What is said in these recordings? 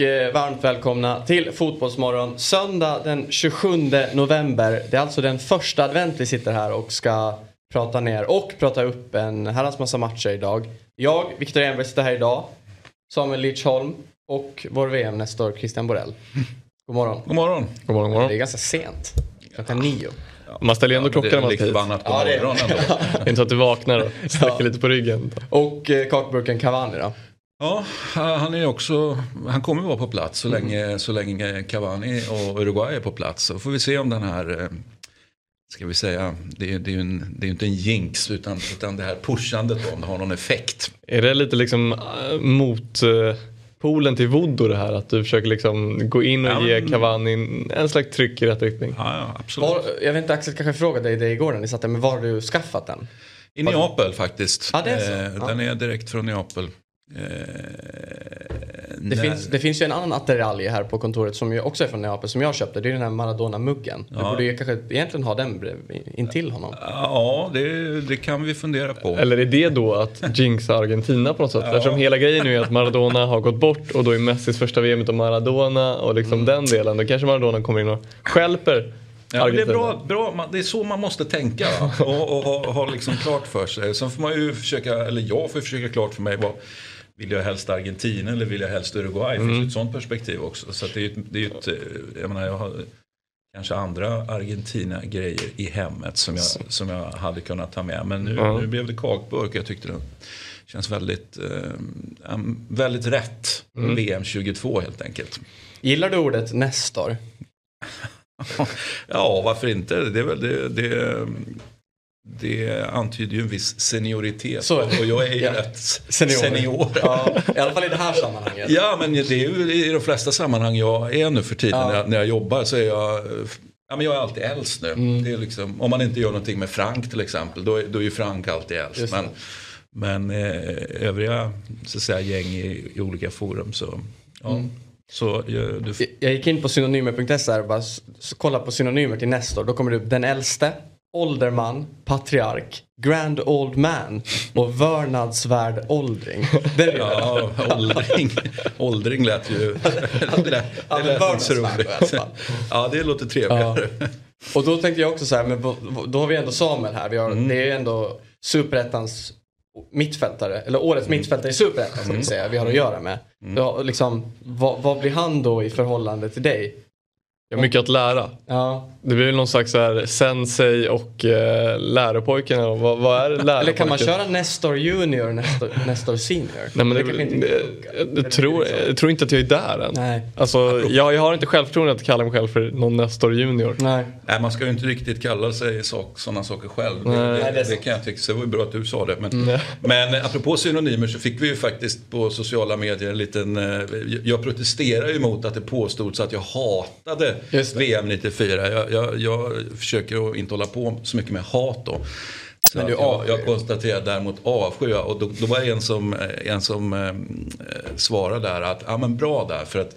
Och eh, varmt välkomna till Fotbollsmorgon. Söndag den 27 november. Det är alltså den första advent vi sitter här och ska prata ner och prata upp en herrans massa matcher idag. Jag, Viktor Enberg, sitter här idag. Samuel Lidsholm och vår VM-nestor Christian Borell. God morgon. God morgon. God morgon, god morgon. Det är ganska sent. Klockan nio. Man ställer ju ändå klockan när man Det är hit. förbannat på Ja, det är- morgonen ändå. Inte så att du vaknar och sträcker lite på ryggen. Och eh, kakburken Cavani då. Ja, han är också, han kommer vara på plats så länge, så länge Cavani och Uruguay är på plats. Så får vi se om den här, eh, ska vi säga, det är, det är ju en, det är inte en jinx utan, utan det här pushandet om det har någon effekt. Är det lite liksom äh, mot äh, polen till Voodoo det här? Att du försöker liksom gå in och Ja, ge men- Cavani en- slags tryck i rätt riktning? Ja, ja absolut. Var, jag vet inte, Axel kanske frågade dig det igår när ni satt där, men var har du skaffat den? I Neapel faktiskt. Det är så. Eh, Ja. Den är direkt från Neapel. Eh, Det finns, det finns ju en annan attiralj här på kontoret som ju också är från Neapel som jag köpte. Det är den här Maradona-muggen. Du Ja. borde ju kanske egentligen ha den intill honom. Ja, det, det kan vi fundera på. Eller är det då att jinxa Argentina på något sätt? Eftersom hela grejen nu är att Maradona har gått bort och då är Messis första VM av Maradona och liksom den delen. Då kanske Maradona kommer in och stjälper Ja, det är bra, bra det är så man måste tänka och, och ha, ha liksom klart för sig. Sen får man ju försöka, eller jag får försöka klart för mig vad vill jag helst Argentina eller vill jag helst Uruguay? Det finns ju ett sånt perspektiv också. Så att det är ju ett, det är ju ett, eh, jag menar jag har kanske andra Argentina-grejer i hemmet som jag, som jag hade kunnat ta med. Men nu, Ja. nu blev det kakburk. Jag tyckte det känns väldigt, eh, um, väldigt rätt. VM 22 helt enkelt. Gillar du ordet Nestor? Ja, varför inte? Det, är väl, det, det, det antyder ju en viss senioritet. Så och jag är ju Ja. rätt Senior. senior. Ja, I alla fall i det här sammanhanget. Ja, men det är ju i de flesta sammanhang jag är nu för tiden. Ja. När, jag, när jag jobbar så är jag, ja, men jag är alltid äldst nu. Mm. Det är liksom, om man inte gör någonting med Frank till exempel, då, är- då är ju Frank alltid äldst. Men, men eh, övriga så att säga, gäng i, i olika forum så, ja. Mm. Så ja, du, Jag gick in på synonymer.se och bara kolla på synonymer till Nestor. Då kommer det upp den äldste, ålderman, patriark, grand old man och vörnadsvärd åldring. Den är ju Ja, åldring. åldring lät ju... Det lät, Ja, det lät inte så roligt. Ja, det låter trevligare. Och då tänkte jag också så här, men då har vi ändå Samuel här. Vi har, Det är ju ändå superettans mittfältare, eller årets mittfältare i superettan ska vi säga, vi har att göra med. Då, liksom, vad, vad blir han då i förhållande till dig? Jag har mycket att lära. Ja. Det blir väl någon slags så här sensei och eh, läropojken. eller Vad, vad är läropojken? Eller kan man köra Nestor Junior, Nestor, Nestor Senior? Nej, men det, inte det, funkar. jag, jag, tror, jag tror inte att jag är där än. Nej. Alltså, jag, jag har inte självförtroende att kalla mig själv för någon Nestor Junior. Nej. Nej, man ska ju inte riktigt kalla sig sak, sådana saker själv. Nej. Det, det det, kan jag tycka. Så det var ju bra att du sa det. Men, men eh, apropå synonymer så fick vi ju faktiskt på sociala medier en liten... eh, Jag protesterar ju mot att det påstods att jag hatade. VM 94. Jag, jag, jag försöker att inte hålla på så mycket med hat då. Så Men du jag, jag konstaterar däremot avsky och då, då var det en som, eh, en som eh, svarade där att ja men bra där för att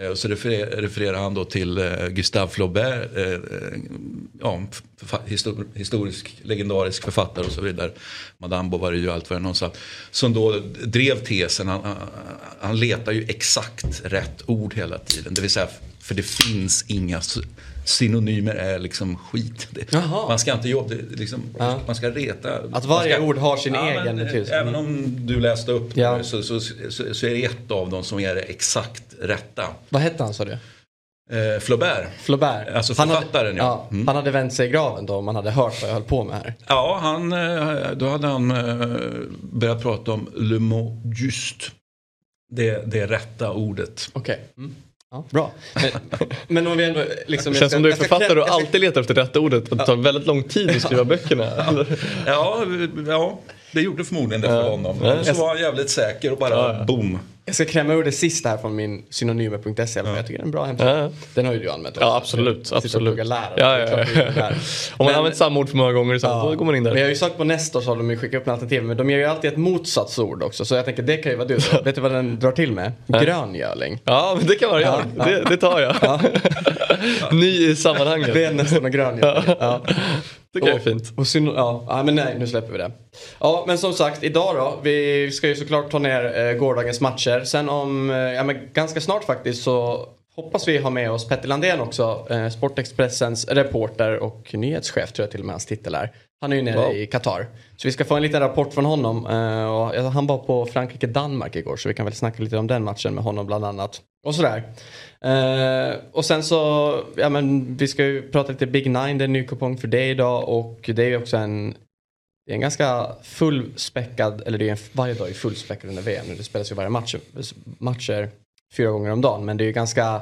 eh, och så refererar, refererar han då till eh, Gustave Flaubert, eh, eh, ja, histor, historisk, legendarisk författare och så vidare. Madame Bovary och allt vad det någonstans. Som då drev tesen, han, han letar ju exakt rätt ord hela tiden. Det vill säga, för det finns inga synonymer är liksom skit. Det, Jaha. man ska inte jobba, det, liksom, Ja. man ska reta. Att varje ska, ord har sin egen men, betydelse. Även om du läste upp det Ja. så, så, så, så är det ett av dem som är det exakt rätta. Vad hette han sa du? Eh, Flaubert. Flaubert. Alltså Han hade- författaren, ja. Mm. Han hade vänt sig i graven då om han hade hört vad jag höll på med här. Ja, han, eh, då hade han eh, börjat prata om le mot just. Det, det rätta ordet. Okej. Mm. Ja, bra. Men, men om vi ändå liksom... Känns ska- som du är författare och alltid letar efter rätta ordet. Att det tar väldigt lång tid att skriva böckerna. Ja, ja. Det gjorde förmodligen det för honom. Ja. Så var han jävligt säker och bara ja, boom. Jag ska klämma ur det sista här från min synonymer.se. Ja. Jag tycker det är en bra hemsida. Ja. Den har ju du använt också. Ja absolut. absolut. Ja, ja, ja. Om man använder samma ord för många gånger så ja. går man in där. Men jag har ju sagt på Nestor så har de ju skickat upp alternativ. Men de ger ju alltid ett motsatsord också. Så jag tänker det kan ju vara du då. Vet du vad den drar till med? Gröngöling. Ja men det kan vara jag. Det, det tar jag. Ny i sammanhanget. Det är nästan en gröngöling. Kan och, är fint. Och syn- ja, ja, men nej, nu släpper vi det. Ja, men som sagt, idag då. Vi ska ju såklart ta ner eh, gårdagens matcher. Sen om, eh, ja men ganska snart faktiskt så hoppas vi ha med oss Petter Landén också. Eh, Sportexpressens reporter och nyhetschef tror jag till och med hans titel är. Han är ju nere wow. i Qatar. Så vi ska få en liten rapport från honom. Eh, och han var på Frankrike-Danmark igår så vi kan väl snacka lite om den matchen med honom bland annat. Och sådär. Uh, och sen så, ja men vi ska ju prata lite Big Nine, det är en ny kupong för det idag och det är ju också en det är en ganska fullspäckad, eller det är en, varje dag är fullspäckad under VM. Det spelas ju varje match, matcher fyra gånger om dagen men det är ju ganska,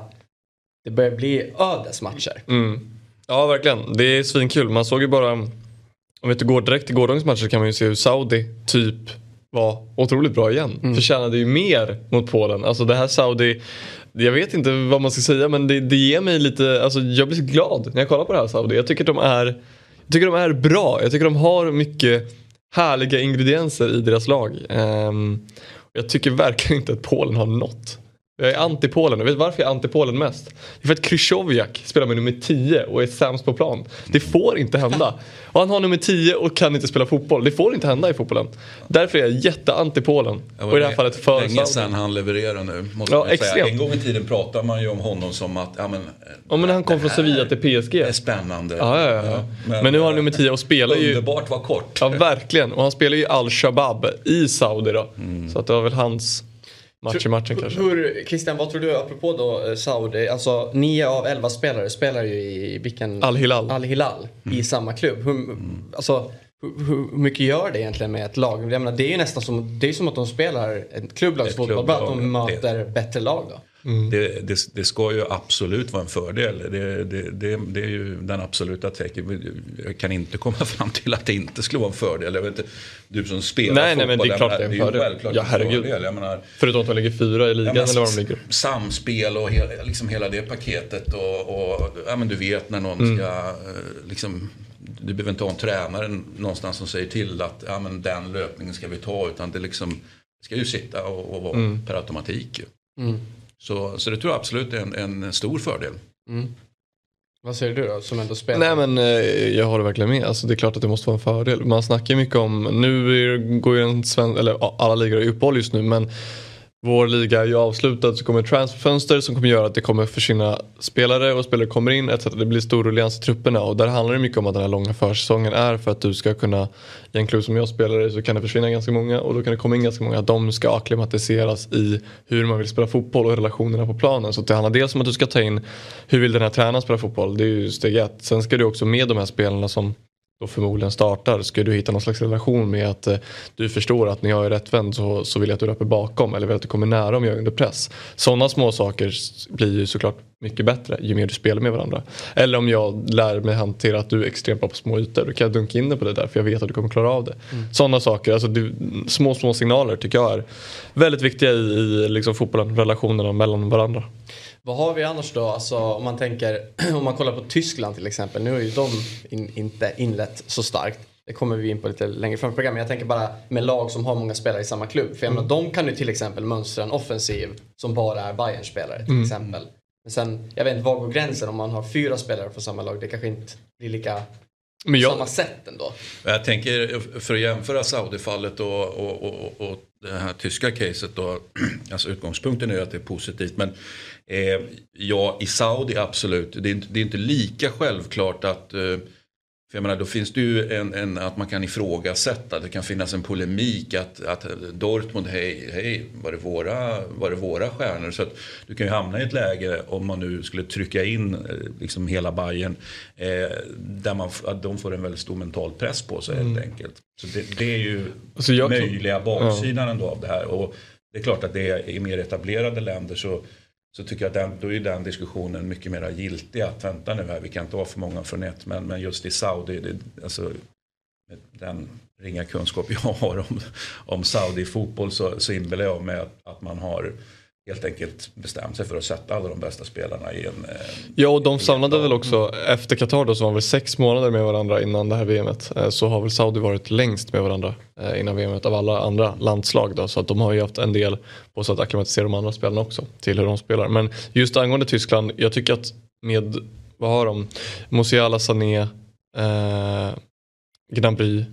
det börjar bli ödesmatcher. Mm. Ja verkligen, det är svinkul. Man såg ju bara, om vi inte går direkt till gårdagens matcher kan man ju se hur Saudi typ var otroligt bra igen. Mm. Förtjänade ju mer mot Polen. Alltså det här Saudi jag vet inte vad man ska säga men det, det ger mig lite, alltså jag blir så glad när jag kollar på det här Saudi. Jag tycker de är, jag tycker de är bra, jag tycker de har mycket härliga ingredienser i deras lag. Um, jag tycker verkligen inte att Polen har något jag är anti-Polen. Och vet varför jag är anti-Polen mest? Det är för att Krychowiak spelar med nummer 10 och är sämst på plan. Det får inte hända. Och han har nummer 10 och kan inte spela fotboll. Det får inte hända i fotbollen. Därför är jag jätte-anti-Polen. Och i det här fallet för Länge sedan han levererar nu. Måste ja, extremt. Säga. En gång i tiden pratar man ju om honom som att, ja men. Ja men han kom från Sevilla till PSG. Det är spännande. Ja, ja, ja. men, men, nu har han nummer 10 och spelar ju. Underbart var kort. Ja verkligen. Och han spelar ju Al-Shabaab i Saudi då. Mm. Så att det var väl hans match i matchen kanske. Hur, Christian, vad tror du apropå då eh, Saudi? Alltså 9 av 11 spelare spelar ju i vilken... Al-Hilal. Al-Hilal mm. i samma klubb. Hur, mm. alltså, hur, hur, mycket gör det egentligen med ett lag? Jag menar, det är ju nästan som, det är som att de spelar ett klubblagsfotboll, bara att de möter bättre lag då. Mm. Det, det, det, ska ju absolut vara en fördel. Det, det, är ju den absoluta tecken. Jag kan inte komma fram till att det inte skulle vara en fördel. Jag vet inte, du som spelar nej, fotboll. Nej, men det är klart det är en fördel. Ja, herregud. Fördel. Jag menar, Förutom att de ligger fyra i ligan ja, eller var de ligger. Samspel och hela, liksom hela det paketet. Och, och ja, men du vet när någon mm. ska eh, liksom, du behöver inte ha en tränare någonstans som säger till att ja, men den löpningen ska vi ta. Utan det liksom, ska ju sitta och, och vara mm. per automatik. Mm. Så, så det tror jag absolut är en, en stor fördel. Mm. Vad säger du då som ändå spelar? Nej men eh, jag håller verkligen med. Alltså, det är klart att det måste vara en fördel. Man snackar mycket om, nu går ju en svensk, eller alla ligor i uppehåll just nu men vår liga är ju avslutad så kommer ett transferfönster som kommer göra att det kommer försvinna spelare och spelare kommer in etc. Det blir stor ruljans i trupperna och där handlar det mycket om att den här långa försäsongen är för att du ska kunna i en klubb som jag spelar i så kan det försvinna ganska många och då kan det komma in ganska många. De ska akklimatiseras i hur man vill spela fotboll och relationerna på planen. Så det handlar dels om att du ska ta in hur vill den här tränaren spela fotboll. Det är ju steg ett. Sen ska du också med de här spelarna som då förmodligen startar ska du hitta någon slags relation med att eh, du förstår att när jag är rättvänd så, så vill jag att du löper bakom eller vill att du kommer nära om jag är under press. Sådana små saker blir ju såklart mycket bättre ju mer du spelar med varandra. Eller om jag lär mig hantera att du är extremt bra på små ytor. Då kan jag dunka in det på det där för jag vet att du kommer klara av det. Mm. Sådana saker, alltså du, små små signaler tycker jag är väldigt viktiga i, i liksom fotbollen, relationerna mellan varandra. Vad har vi annars då? Alltså, om man tänker, om man kollar på Tyskland till exempel. Nu har ju de in, inte inlett så starkt. Det kommer vi in på lite längre fram i programmet. Jag tänker bara med lag som har många spelare i samma klubb. För jag menar, de kan ju till exempel mönstra en offensiv som bara är bayern spelare till mm. exempel. Men sen, jag vet inte, var går gränsen om man har fyra spelare på samma lag? Det kanske inte blir lika men jag, samma sätt ändå. Jag tänker för att jämföra Saudi-fallet och, och, och, och det här tyska caset då. Alltså utgångspunkten är att det är positivt. Men eh, ja, i Saudi absolut. Det är, inte, det är inte lika självklart att eh, för jag menar, då finns det ju en, en, att man kan ifrågasätta. Det kan finnas en polemik att, att Dortmund, hej, hej, var det, våra, var det våra stjärnor? Så att du kan ju hamna i ett läge om man nu skulle trycka in eh, liksom hela Bayern eh, där man, att de får en väldigt stor mental press på sig mm. helt enkelt. Så det, det är ju alltså möjliga baksidan ja. ändå av det här. Och det är klart att det är i mer etablerade länder så så tycker jag att den, då är den diskussionen mycket mer giltig. Att vänta nu här, vi kan inte ha för många från ett. Men, men just i Saudi, det, alltså, med den ringa kunskap jag har om, om Saudi-fotboll så, så inbillar jag mig att, att man har helt enkelt bestämt sig för att sätta alla de bästa spelarna i en... Eh, ja och de samlade väl också efter Qatar då så var väl sex månader med varandra innan det här VMet. Eh, så har väl Saudi varit längst med varandra eh, innan VMet av alla andra landslag då. Så att de har ju haft en del på sig att acklimatisera de andra spelarna också till hur de spelar. Men just angående Tyskland, jag tycker att med, vad har de? Musiala, Sané, eh, Gnabry,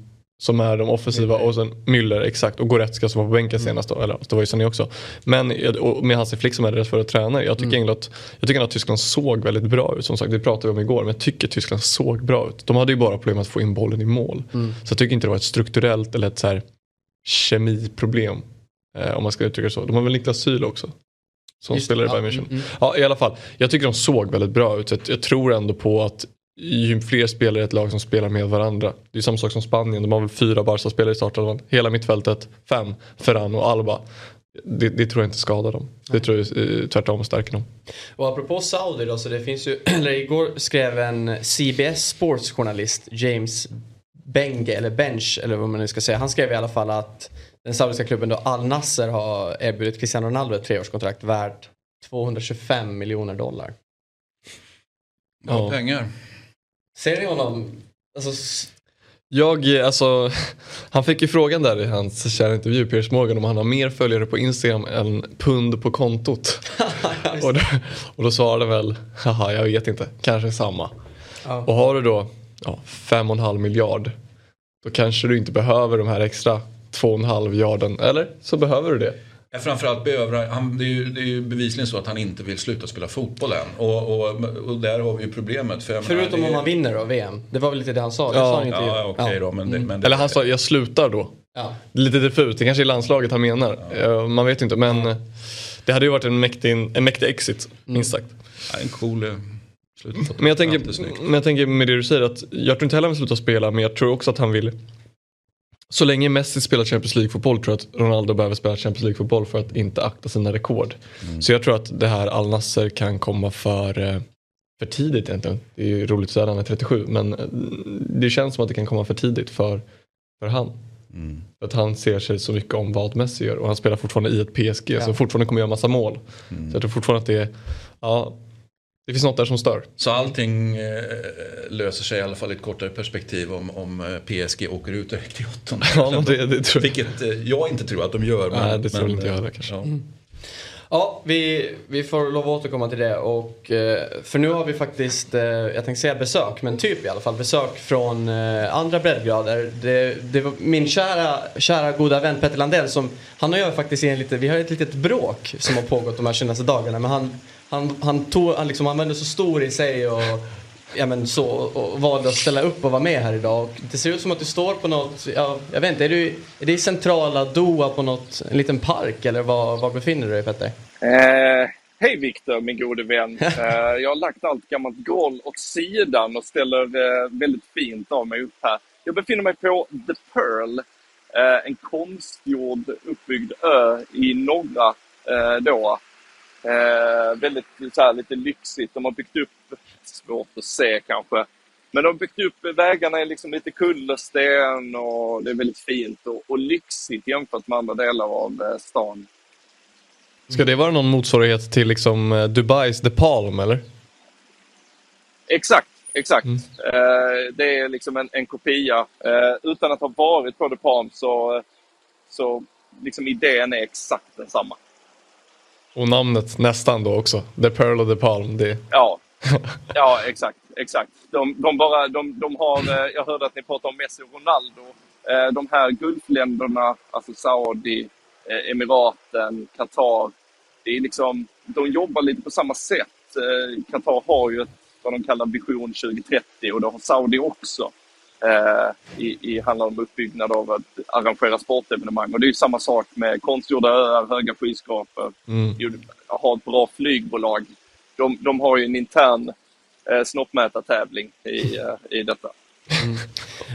som är de offensiva och sen Müller exakt och Goretzka som var på bänken mm. senast då, eller det var ju Sané också. Men med Hansi Flick som är deras förra tränare, jag tycker mm. att, jag tycker att Tyskland såg väldigt bra ut. Som sagt, det pratade vi om igår, men jag tycker att Tyskland såg bra ut. De hade ju bara problem att få in bollen i mål. Mm. Så jag tycker inte det var ett strukturellt eller ett så här kemiproblem. Eh, om man ska uttrycka det så. De har väl Niklas Syle också. Som Just, spelar i Bayern München. Mm, mm. Ja, i alla fall. Jag tycker de såg väldigt bra ut. Så jag, jag tror ändå på att ju fler spelare i ett lag som spelar med varandra. Det är samma sak som Spanien, de har väl fyra Barca-spelare i starten. Hela mittfältet, fem, Ferran och Alba. Det, det, tror jag inte skadar dem. Det tror jag eh, tvärtom stärker dem. Och apropå Saudi då, så det finns ju, eller igår skrev en CBS sportsjournalist, James Benge, eller Bench, eller vad man nu ska säga. Han skrev i alla fall att den saudiska klubben då Al Nasser har erbjudit Cristiano Ronaldo ett treårskontrakt värt 225 miljoner dollar. Ja. pengar. Ser ni honom? Alltså... Jag, alltså, han fick ju frågan där i hans kära intervju, Piers Morgan, om han har mer följare på Instagram än pund på kontot. och, då, och då svarade väl, haha jag vet inte, kanske samma. Ja. Och har du då ja, fem och en halv miljard, då kanske du inte behöver de här extra två och en halv miljarden, eller så behöver du det. Framförallt behöver han, det är, ju, det är ju bevisligen så att han inte vill sluta spela fotboll än. Och, och, och där har vi ju problemet. För Förutom menar, om han vinner då, VM. Det var väl lite det han sa. Ja, sa han ja okej okay då. Men, mm. det, men det, Eller han sa, jag slutar då. Ja. Lite diffust, det kanske är landslaget han menar. Ja. Man vet inte, men ja. det hade ju varit en mäktig, en mäktig exit, mm. minst sagt. Ja, en cool eh, men jag, tänker, men jag tänker med det du säger att jag tror inte heller han vill sluta spela men jag tror också att han vill så länge Messi spelar Champions League-fotboll tror jag att Ronaldo behöver spela Champions League-fotboll för att inte akta sina rekord. Mm. Så jag tror att det här Al Nasser kan komma för, eh, för tidigt egentligen. Det är ju roligt att säga att han är 37 men eh, det känns som att det kan komma för tidigt för, för han. Mm. För att han ser sig så mycket om vad Messi gör och han spelar fortfarande i ett PSG ja. så fortfarande kommer göra massa mål. Mm. Så jag tror fortfarande att det är, ja, det finns något där som stör. Så allting eh, löser sig i alla fall i ett kortare perspektiv om, om eh, PSG åker ut direkt i åttonde. Ja, det, det tror jag. Vilket eh, jag inte tror att de gör. Men, Nej, det tror men, inte jag heller kanske. Ja. Mm. Ja, vi, vi får lov att återkomma till det. Och, eh, för nu har vi faktiskt, jag tänkte säga besök, men typ i alla fall besök från andra breddgrader. Det, det var min kära, kära goda vän Petter Landell som, han och jag faktiskt en lite, vi har ett litet bråk som har pågått de här senaste dagarna. Men han, han, han, tog, han, liksom, han var så stor i sig och, ja, men så, och valde att ställa upp och vara med här idag. det ser ut som att du står på något, ja, jag vet inte, är, du, är det i centrala Doha på något, en liten park eller var, var befinner du dig Petter? Eh, Hej Viktor, min gode vän. eh, jag har lagt allt gammalt golv åt sidan och ställer eh, väldigt fint av mig upp här. Jag befinner mig på The Pearl, eh, en konstgjord uppbyggd ö i norra eh, Doha. Eh, väldigt så här, lite lyxigt. De har byggt upp, svårt att se kanske, men de har byggt upp vägarna i liksom lite kullersten och det är väldigt fint och, och lyxigt jämfört med andra delar av eh, stan. Ska det vara någon motsvarighet till liksom eh, Dubais The Palm eller? Exakt, exakt. Mm. Eh, det är liksom en, en kopia. Eh, utan att ha varit på The Palm så, så liksom idén är exakt densamma. Och namnet nästan då också. The Pearl of the Palm. Det... Ja. ja, exakt. exakt. De, de, bara, de, de har, eh, jag hörde att ni pratade om Messi och Ronaldo. Eh, de här Gulfländerna, alltså Saudi, eh, Emiraten, Qatar. Det är liksom, de jobbar lite på samma sätt. Qatar har ju ett, vad de kallar Vision 2030 och det har Saudi också i, i handlar om uppbyggnad av att arrangera sportevenemang. Och det är samma sak med konstgjorda öar, höga skyskrapor, mm. ha ett bra flygbolag. De, de har ju en intern eh, snoppmätartävling i, eh, i detta. Mm.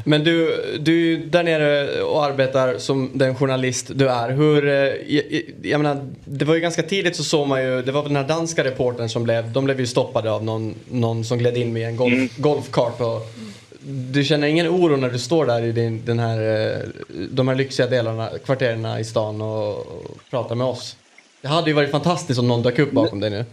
Men du, du är där nere och arbetar som den journalist du är. Hur, eh, jag, jag menar, det var ju ganska tidigt så såg man ju, det var väl den här danska reportern som blev, de blev ju stoppade av någon, någon som gled in med en golf, mm. golfkart. Och du känner ingen oro när du står där i din, den här, eh, de här lyxiga delarna, kvarteren i stan och, och pratar med oss? Det hade ju varit fantastiskt om någon dök upp bakom dig nu.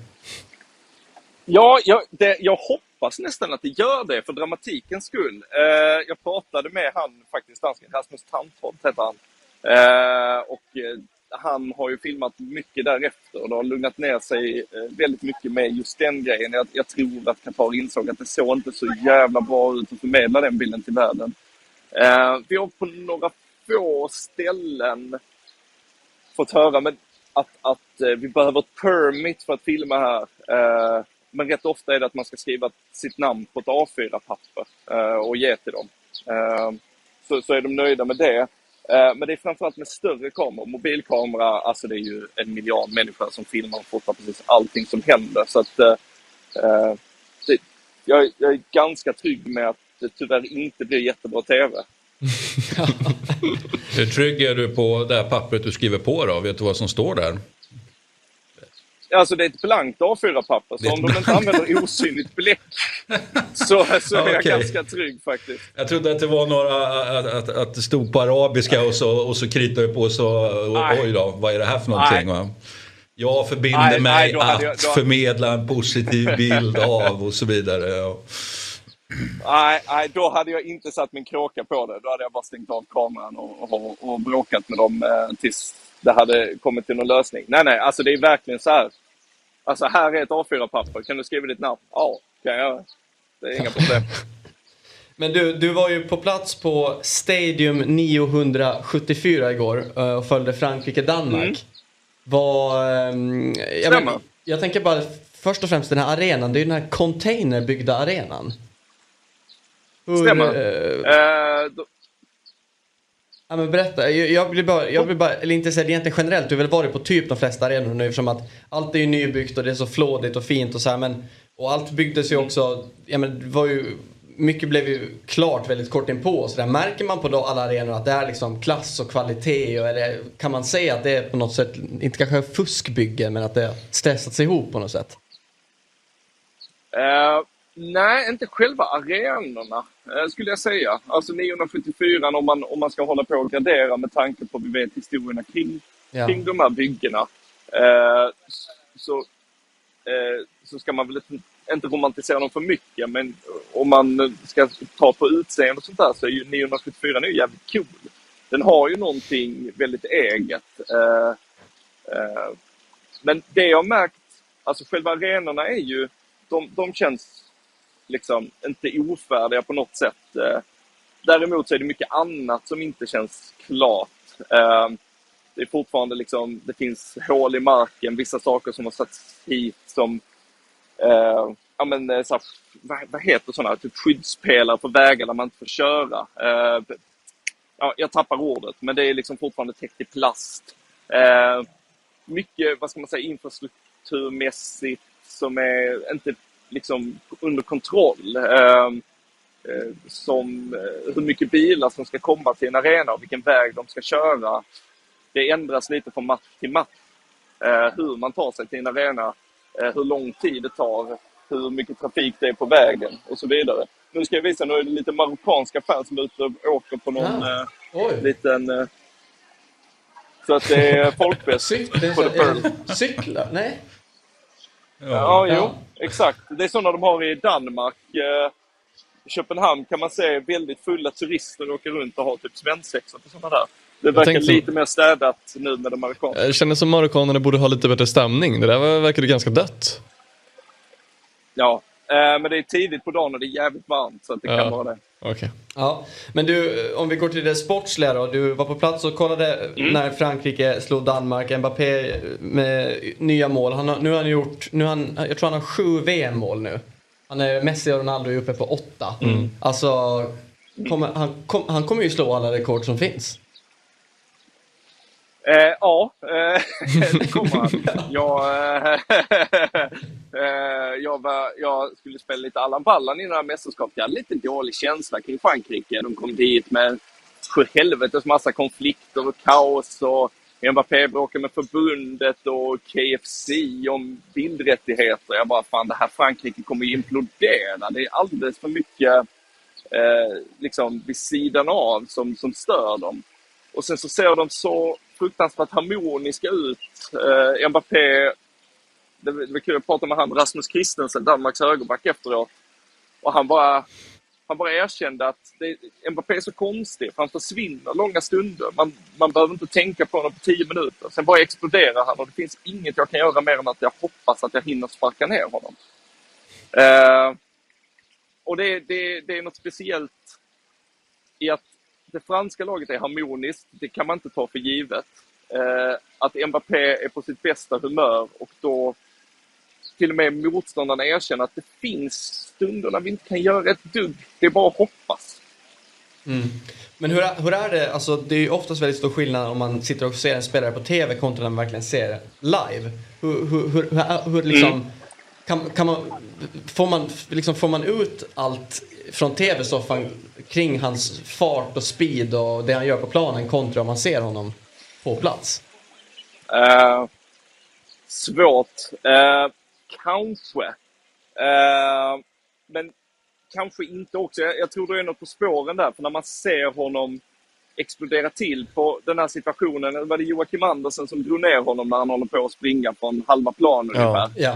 Ja, jag, det, jag hoppas nästan att det gör det för dramatikens skull. Eh, jag pratade med han, faktiskt dansken, Rasmus Tandholt heter han. Eh, och eh, han har ju filmat mycket därefter och det har lugnat ner sig eh, väldigt mycket med just den grejen. Jag, jag tror att Qatar insåg att det såg inte så jävla bra ut att förmedla den bilden till världen. Eh, vi har på några få ställen fått höra med att, att eh, vi behöver ett permit för att filma här. Eh, men rätt ofta är det att man ska skriva sitt namn på ett A4-papper eh, och ge till dem. Eh, så, så är de nöjda med det. Eh, men det är framförallt med större kameror. Mobilkamera, alltså det är ju en miljard människor som filmar och fotar precis allting som händer. Så att, eh, eh, det, jag, jag är ganska trygg med att det tyvärr inte blir jättebra TV. Hur trygg är du på det här pappret du skriver på då? Vet du vad som står där? Alltså det är ett blankt A4-papper, så om de inte använder osynligt bläck så, så är jag okay. ganska trygg faktiskt. Jag trodde att det var några, att, att, att det stod på arabiska och så, och så kritade jag på så, och, oj då, vad är det här för någonting? Nej. Jag förbinder nej, mig nej, att jag, då... förmedla en positiv bild av och så vidare. Ja. Nej, nej, då hade jag inte satt min kråka på det. Då hade jag bara stängt av kameran och, och, och bråkat med dem eh, tills det hade kommit till någon lösning. Nej, nej, alltså det är verkligen så här. Alltså här är ett A4-papper. Kan du skriva ditt namn? Ja, kan jag göra. Det är inga problem. Men du, du var ju på plats på Stadium 974 igår eh, och följde Frankrike-Danmark. Mm. Var, um, jag, men, jag tänker bara först och främst den här arenan, det är ju den här containerbyggda arenan. Hur, Stämmer. Uh. Ja, men berätta, jag, jag blir bara, jag blir bara, eller inte säga egentligen generellt, du har väl varit på typ de flesta arenor nu eftersom att allt är ju nybyggt och det är så flådigt och fint och så här, men och allt byggdes ju också, ja men det var ju mycket blev ju klart väldigt kort inpå. Så där märker man på då alla arenor att det är liksom klass och kvalitet? Och det, kan man säga att det är på något sätt, inte kanske fuskbygge, men att det har stressats ihop på något sätt? Uh, nej, inte själva arenorna uh, skulle jag säga. Alltså 974 om man, om man ska hålla på och gradera med tanke på, vi vet historierna kring, ja. kring de här byggena. Uh, så, så ska man väl inte romantisera dem för mycket, men om man ska ta på utseende och sånt där så är ju 974 nu jävligt cool. Den har ju någonting väldigt eget. Uh, uh, men det jag märkt, alltså själva arenorna är ju, de, de känns liksom inte ofärdiga på något sätt. Eh, däremot så är det mycket annat som inte känns klart. Eh, det är fortfarande liksom, det finns hål i marken, vissa saker som har satts hit som eh, ja, men, eh, så här, vad, vad heter sådana, typ skyddspelare på vägar där man inte får köra. Eh, ja, jag tappar ordet, men det är liksom fortfarande täckt i plast. Eh, mycket, vad ska man säga, infrastrukturmässigt som är inte liksom under kontroll. Eh, eh som eh, hur mycket bilar som ska komma till en arena och vilken väg de ska köra. Det ändras lite från match till match. hur man tar sig till en arena Eh, hur lång tid det tar, hur mycket trafik det är på vägen och så vidare. Nu ska jag visa, nu är det lite marockanska fans som är ute och åker på någon ja. eh, liten... Eh, så att det är folkfest på The Pearl. Cyklar? Nej? Ja, ja, jo, exakt. Det är sådana de har i Danmark. Eh, I Köpenhamn kan man se väldigt fulla turister åka runt och ha typ svensexor och sådana där. Det verkar lite mer städat nu med de marockanerna. Jag känner som marockanerna borde ha lite bättre stämning. Det där verkade ganska dött. Ja, men det är tidigt på dagen och det är jävligt varmt så att det ja. kan vara det. Okay. Ja, men du, om vi går till det sportsliga då. Du var på plats och kollade mm. när Frankrike slog Danmark. Mbappé med nya mål. Han har, nu har han gjort, nu han, jag tror han har sju VM-mål nu. Han är, Messi och Ronaldo är uppe på åtta. Mm. Alltså, kommer, han, kom, han kommer ju slå alla rekord som finns. Eh, ja, eh, det kommer han. Jag, eh, eh, jag, var, jag skulle spela lite Allan Ballan i det här mästerskapet. Jag hade lite dålig känsla kring Frankrike. De kom dit med sju helvetes massa konflikter och kaos. Och Mbappé bråkade med förbundet och KFC om bildrättigheter. Jag bara, fan det här Frankrike kommer ju implodera. Det är alldeles för mycket eh, liksom vid sidan av som, som stör dem. Och sen så ser de så fruktansvärt harmoniska ut. Eh, Mbappé, det, det var kul att prata med han Rasmus Christensen, Danmarks högerback efteråt. Och han bara, han bara erkände att det, Mbappé är så konstig, för han försvinner långa stunder. Man, man behöver inte tänka på honom på tio minuter. Sen bara exploderar han och det finns inget jag kan göra mer än att jag hoppas att jag hinner sparka ner honom. Eh, och det, det, det är något speciellt i att det franska laget är harmoniskt, det kan man inte ta för givet. Eh, att Mbappé är på sitt bästa humör och då till och med motståndarna erkänner att det finns stunder när vi inte kan göra ett dugg. Det är bara att hoppas. Mm. Men hur, hur är det, alltså det är ju oftast väldigt stor skillnad om man sitter och ser en spelare på TV kontra när man verkligen ser live. Hur, hur, hur, hur, hur liksom, mm. Kan, kan man, får, man, liksom, får man ut allt från TV-soffan kring hans fart och speed och det han gör på planen kontra om man ser honom på plats? Uh, svårt. Uh, kanske. Uh, men kanske inte också. Jag, jag tror det är något på spåren där, för när man ser honom explodera till på den här situationen. Var det Joakim Andersen som drog ner honom när han håller på att springa från halva plan ungefär? Ja.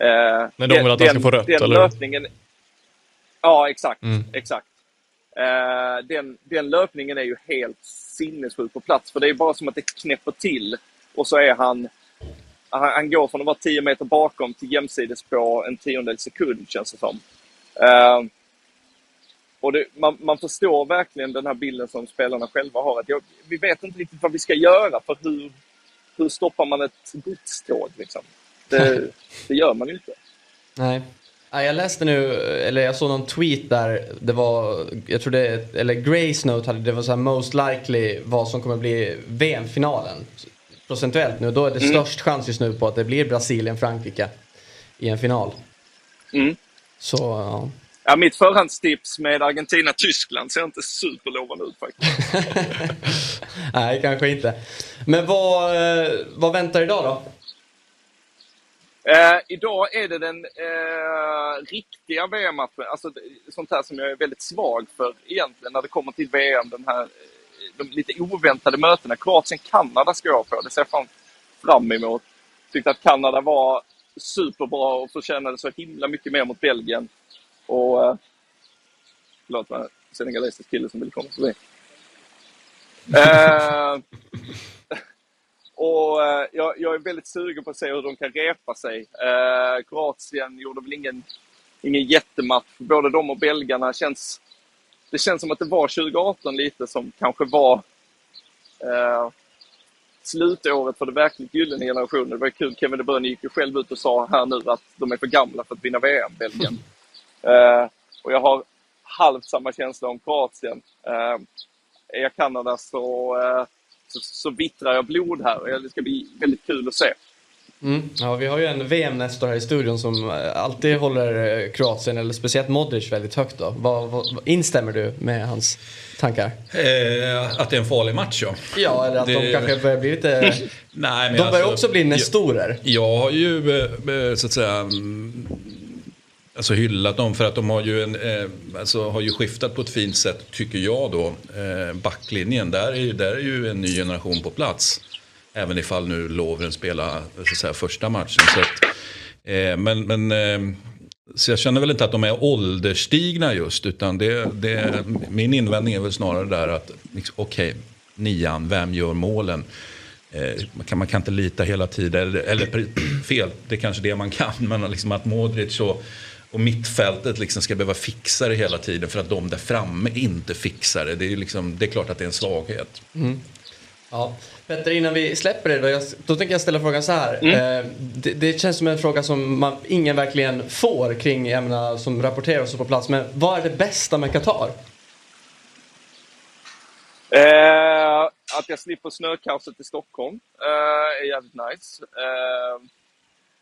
Uh, Men de vill att han ska få rött, den eller? Löpningen, ja, exakt. Mm. exakt. Uh, den, den löpningen är ju helt sinnessjuk på plats, för det är bara som att det knäpper till och så är han han, han går från att vara 10 meter bakom till jämsides på en tiondel sekund, känns det som. Uh, och det, man, man, förstår verkligen den här bilden som spelarna själva har. Att jag, vi vet inte riktigt vad vi ska göra, för hur, hur stoppar man ett godståg? Liksom? Det, det gör man ju inte. Nej. Jag läste nu, eller jag såg någon tweet där det var, jag tror det, eller Grace Note hade, det var så här most likely vad som kommer bli VM-finalen procentuellt nu. Då är det mm. störst chans just nu på att det blir Brasilien-Frankrike i en final. Mm. Så, ja. ja. Mitt förhandstips med Argentina-Tyskland ser inte superlovande ut faktiskt. Nej, kanske inte. Men vad, eh, vad väntar idag då? Eh, idag är det den eh, riktiga VM-matchen, alltså sånt här som jag är väldigt svag för egentligen när det kommer till VM. Den här eh, de lite oväntade mötena. Kroatien-Kanada ska jag på. Det ser jag fram emot. Tyckte att Kanada var superbra och förtjänade så himla mycket mer mot Belgien. Och... Eh, förlåt, var senegalesisk kille som ville komma förbi. eh, och eh, jag, jag, är väldigt sugen på att se hur de kan repa sig. Eh, Kroatien gjorde väl ingen, ingen jättematch. Både de och belgarna känns det känns som att det var 2018 lite som kanske var eh, slutåret för det verkligt gyllene generationen. Det var kul, Kevin De Bruyne gick ju själv ut och sa här nu att de är för gamla för att vinna VM, Belgien. Eh, och jag har halvt samma känsla om Kroatien. Eh, är jag Kanada så, eh, så, så vittrar jag blod här. Det ska bli väldigt kul att se. Mm. Ja, vi har ju en VM-nestor här i studion som eh, alltid håller eh, Kroatien, eller speciellt Modric, väldigt högt. Då. Vad, vad, instämmer du med hans tankar? Eh, att det är en farlig match, ja. Ja, eller att det... de kanske börjar bli lite... Nej, men de börjar alltså, också bli nestorer. Jag, jag har ju, eh, så att säga, mm, alltså hyllat dem för att de har ju, en, eh, alltså har ju skiftat på ett fint sätt, tycker jag då. Eh, backlinjen, där är, där är ju en ny generation på plats. Även ifall nu Lovren spelar så säga, första matchen. Så att, eh, men, men eh, så jag känner väl inte att de är ålderstigna just. Utan det, det, min invändning är väl snarare där att, liksom, okej, okay, nian, vem gör målen? Man, kan, man kan inte lita hela tiden, eller, eller fel, det är kanske det man kan. Men liksom att Modric och, och mittfältet liksom ska behöva fixa det hela tiden för att de där framme inte fixar det. Det är, liksom, det är klart att det är en svaghet. Mm. Ja. Petter, innan vi släpper det då, tänker jag ställa frågan så här. Mm. Eh, det, det, känns som en fråga som man, ingen verkligen får kring ämnena som rapporteras på plats. Men vad är det bästa med Qatar? Eh, att jag slipper snökaoset i Stockholm eh, är jävligt nice. Eh,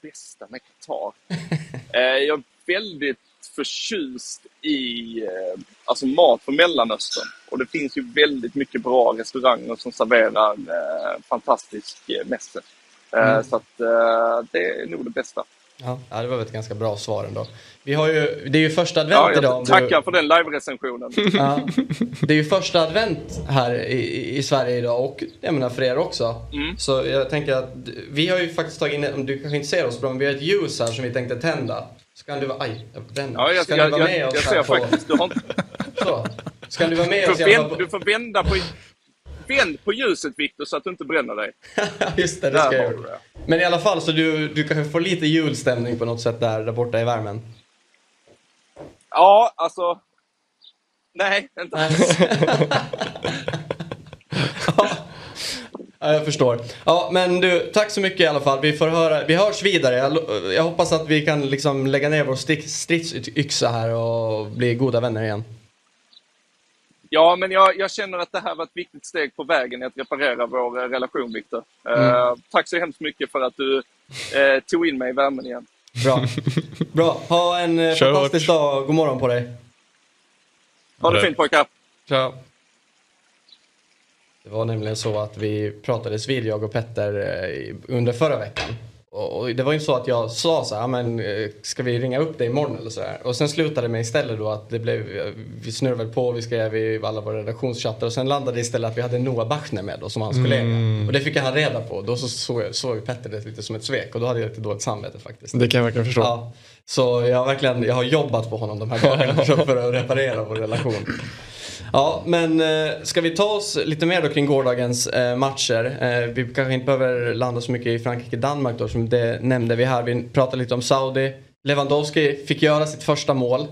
bästa med Qatar? Eh, jag väldigt förtjust i eh, alltså mat från Mellanöstern. Och det finns ju väldigt mycket bra restauranger som serverar eh, fantastisk eh, mässe. Eh, mm. Så att det är nog det bästa. Ja, det var ett ganska bra svar ändå. Vi har ju, det är ju första advent Ja, idag. jag du- tackar för den live-recensionen. Ja, det är ju första advent här i, i Sverige idag och jag menar för er också. Mm. Så jag tänker att vi har ju faktiskt tagit in, om du kanske inte ser oss bra, men vi har ett ljus här som vi tänkte tända. Så kan du vara, aj, jag bränner. Ja, jag, Ska jag, du vara jag, med jag, oss ser här på, faktiskt. Du, har inte, så. Ska du vara med du, oss vänd, du får vända på, vänd på ljuset, Viktor, så att du inte bränner dig. på... Just det, det ska jag göra. Men i alla fall, så du, du kanske får lite julstämning på något sätt där, där borta i värmen. Ja, alltså... Nej, inte alls. Ja, jag förstår. Ja, men du, tack så mycket i alla fall. Vi får höra, vi hörs vidare. Jag, jag hoppas att vi kan liksom lägga ner vår stridsyxa här och bli goda vänner igen. Ja, men jag, jag känner att det här var ett viktigt steg på vägen i att reparera vår eh, relation, Viktor. Eh, Mm. tack så hemskt mycket för att du eh, tog in mig i värmen igen. Bra. Bra. Ha en Kör fantastisk dag. God morgon på dig. Ha det fint pojkar! Tja. Det var nämligen så att vi pratades vid, jag och Petter, eh, under förra veckan. Och det var ju så att jag sa så här, "Ja, men eh, ska vi ringa upp dig imorgon eller så här? Och sen slutade det med istället då att det blev, eh, vi snurrade på, vi skrev i alla våra redaktionschattar och sen landade det istället att vi hade Noah Bachner med oss som hans kollega. Och det fick han reda på. Då så såg, såg Petter det lite som ett svek och då hade jag lite dåligt samvete faktiskt. Det kan jag verkligen förstå. Ja, så jag verkligen jag har jobbat på honom de här dagarna för att reparera vår relation. Ja, men eh, ska vi ta oss lite mer då kring gårdagens eh, matcher. Eh, vi kanske inte behöver landa så mycket i Frankrike-Danmark då som det nämnde vi här. Vi pratade lite om Saudi. Lewandowski fick göra sitt första mål.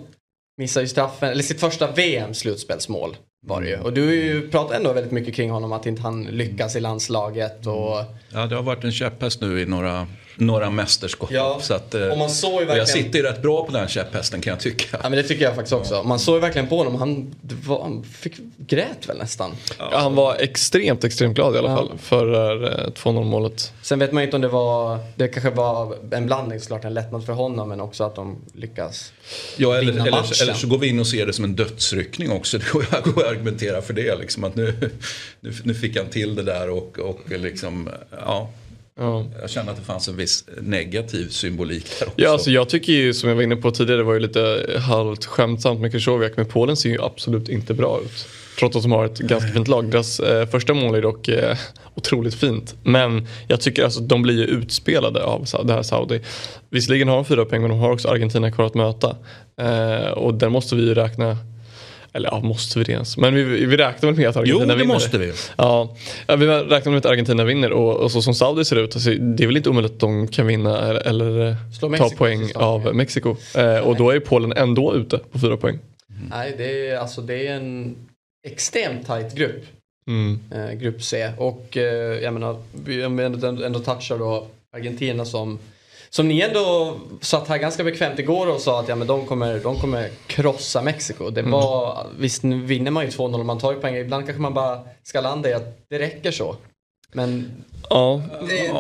Missade ju straffen, eller sitt första VM-slutspelsmål var det ju. Och du har ju pratat ändå väldigt mycket kring honom att inte han lyckas i landslaget och mm. Ja, det har varit en käpphäst nu i några, några mästerskap. Ja, Så att, eh, och man såg och jag verkligen- sitter ju rätt bra på den käpphästen kan jag tycka. Ja men det tycker jag faktiskt också. Man såg ju verkligen på honom. Han, var, han fick, grät väl nästan. Ja, han var extremt, extremt glad i alla Ja. fall för det här, eh, 2-0 målet. Sen vet man ju inte om det var, det kanske var en blandning såklart, en lättnad för honom men också att de lyckas. Ja, eller, vinna eller, matchen. eller så går vi in och ser det som en dödsryckning också. Det går jag går att argumentera för det. Liksom, att nu, nu, nu fick han till det där och, och liksom, ja. Ja. Jag känner att det fanns en viss negativ symbolik där också. Ja, alltså jag tycker ju som jag var inne på tidigare, det var ju lite halvt skämtsamt med Krychowiak, men Polen ser ju absolut inte bra ut. Trots att de har ett ganska fint lag. Deras eh, första mål är dock eh, otroligt fint. Men jag tycker alltså de blir ju utspelade av det här Saudi. Visserligen har de fyra poäng men de har också Argentina kvar att möta. Eh, och där måste vi ju räkna eller ja, måste vi det ens? Men vi, vi räknar väl med att Jo, Argentina det vinner. måste vi. Ja, vi räknar med att Argentina vinner och, och så som Saudi ser ut, alltså, det är väl inte omöjligt att de kan vinna eller, Slå ta poäng av Mexiko. Eh, och då är Polen ändå ute på fyra poäng. Nej, det är, alltså, det är en extremt tight grupp. Mm. Eh, grupp C. Och eh, jag menar, vi ändå, ändå touchar då Argentina som som ni ändå satt här ganska bekvämt igår och sa att ja, men de, kommer, de kommer krossa Mexiko. Det var, Visst nu vinner man ju 2-0 och man tar ju poäng. Ibland kanske man bara ska landa i att det räcker så. Men Ja,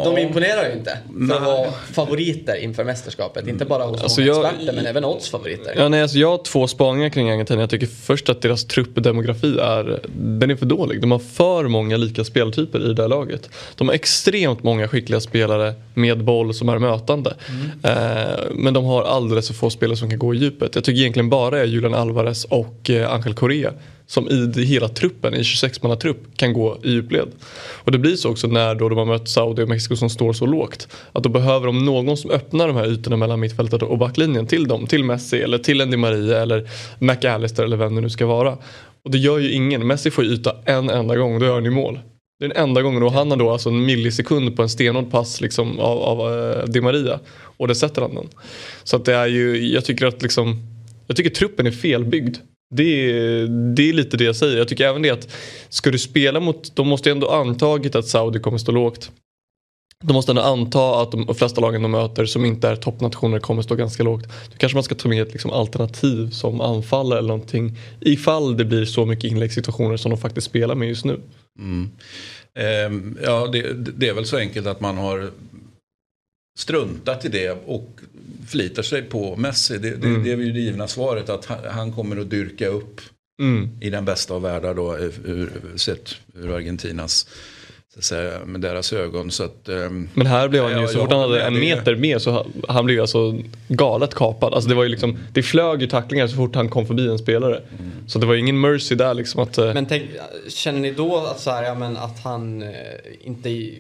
de imponerar ju inte för att vara favoriter inför mästerskapet. Inte bara hos Alltså, jag- experter men även oddsfavoriter. Ja, nej, alltså jag har två spaningar kring Argentina. Jag tycker först att deras truppdemografi är, den är för dålig. De har för många lika speltyper i det här laget. De har extremt många skickliga spelare med boll som är mötande. Eh, men de har alldeles för få spelare som kan gå i djupet. Jag tycker egentligen bara är Julian Alvarez och eh, Angel Correa som i hela truppen, i 26 trupp kan gå i djupled. Och det blir så också när då de har mött Saudi och Mexiko som står så lågt. Att då behöver de någon som öppnar de här ytorna mellan mittfältet och backlinjen till dem. Till Messi eller till en Di Maria eller McAllister eller vem det nu ska vara. Och det gör ju ingen. Messi får ju yta en enda gång, då gör han ju mål. Det är den enda gången och han har då alltså en millisekund på en stenhård pass liksom av, av uh, Di Maria. Och det sätter han den. Så att det är ju, jag tycker att liksom, jag tycker truppen är felbyggd. Det är, det är lite det jag säger. Jag tycker även det att ska du spela mot, de måste ju ändå antagit att Saudi kommer stå lågt. De måste ändå anta att de flesta lagen de möter som inte är toppnationer kommer stå ganska lågt. Då kanske man ska ta med ett liksom alternativ som anfallare eller någonting. Ifall det blir så mycket inläggssituationer som de faktiskt spelar med just nu. Mm. Eh, ja, det, det är väl så enkelt att man har struntat i det och förlitar sig på Messi. Det, det, Mm. det är ju det givna svaret att han, kommer att dyrka upp Mm. i den bästa av världar då, ur, sett ur Argentinas så att säga, med deras ögon. Så att, ehm, Men här blev han ju, Ja, så fort han hade en med. Meter mer så han- han blev ju alltså galet kapad. Alltså det var ju liksom, det flög ju tacklingar så fort han kom förbi en spelare. Mm. Så det var ju ingen mercy där liksom att... eh, Men tänk, känner ni då att, så här, ja, men att han eh, inte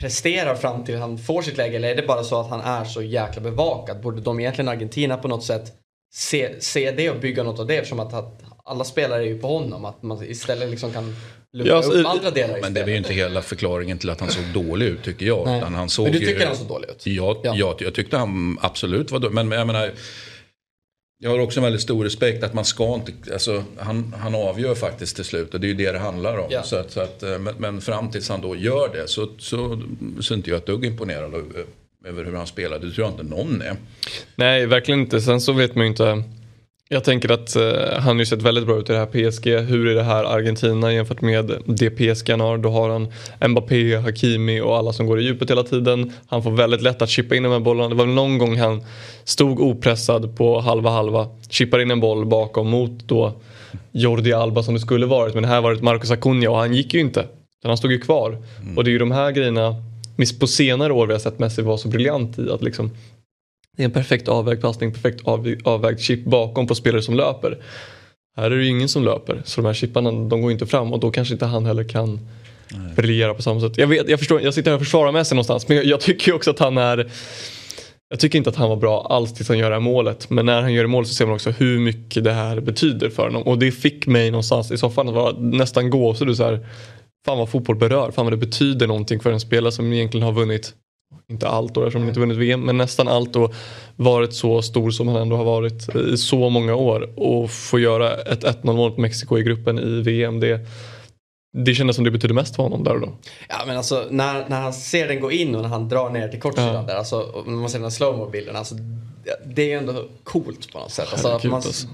presterar fram till han får sitt läge eller är det bara så att han är så jäkla bevakad? Borde de egentligen Argentina på något sätt se, se det och bygga något av det eftersom att, att alla spelare är ju på honom att man istället liksom kan luckra Ja, alltså, upp i- andra delar men det är ju inte hela förklaringen till att han såg dålig ut tycker jag. Nej. Utan han såg Men du ju- tycker han såg dålig ut? Ja, Ja. Jag, jag tyckte han absolut var dålig. Men jag menar, jag har också en väldigt stor respekt att man ska inte, alltså, han, han avgör faktiskt till slut och det är ju det det handlar om. Ja. Så att, så att, eh, men, men fram tills han då gör det så, så, så är inte jag ett dugg imponerad över, över hur han spelade. Det tror jag inte någon är. Nej, verkligen inte. Sen så vet man ju inte. Jag tänker att eh, han har ju sett väldigt bra ut i det här PSG. Hur är det här Argentina jämfört med det PSG han har? Då har han Mbappé, Hakimi och alla som går i djupet hela tiden. Han får väldigt lätt att chippa in de här bollarna. Det var väl någon gång han stod opressad på halva halva. Chippar in en boll bakom mot då Jordi Alba som det skulle varit. Men här var det Marcos Acuna och han gick ju inte. Utan han stod ju kvar. Och det är ju de här grejerna på senare år vi har sett Messi vara så briljant i. att liksom det är en perfekt avvägd passning, perfekt av, avvägd chip bakom på spelare som löper. Här är det ju ingen som löper så de här chipparna de går inte fram och då kanske inte han heller kan briljera på samma sätt. Jag, vet, jag, förstår, jag sitter här och försvarar Messi någonstans men jag, jag tycker också att han är jag tycker inte att han var bra alls tills han gör det här målet. Men när han gör det målet så ser man också hur mycket det här betyder för honom. Och det fick mig någonstans i soffan att vara nästan gåshud. så här, Fan vad fotboll berör. Fan vad det betyder någonting för en spelare som egentligen har vunnit inte allt då eftersom han inte vunnit VM men nästan allt och varit så stor som han ändå har varit i så många år och få göra ett 1-0 mål mot Mexiko i gruppen i VM det, det kändes som det betyder mest för honom där och då. Ja men alltså när, när han ser den gå in och när han drar ner till kortsidan Ja. där. Alltså, när man ser den här slowmo-bilden. Alltså, det- är ju ändå coolt på något sätt. Alltså, att Herregud, man, alltså.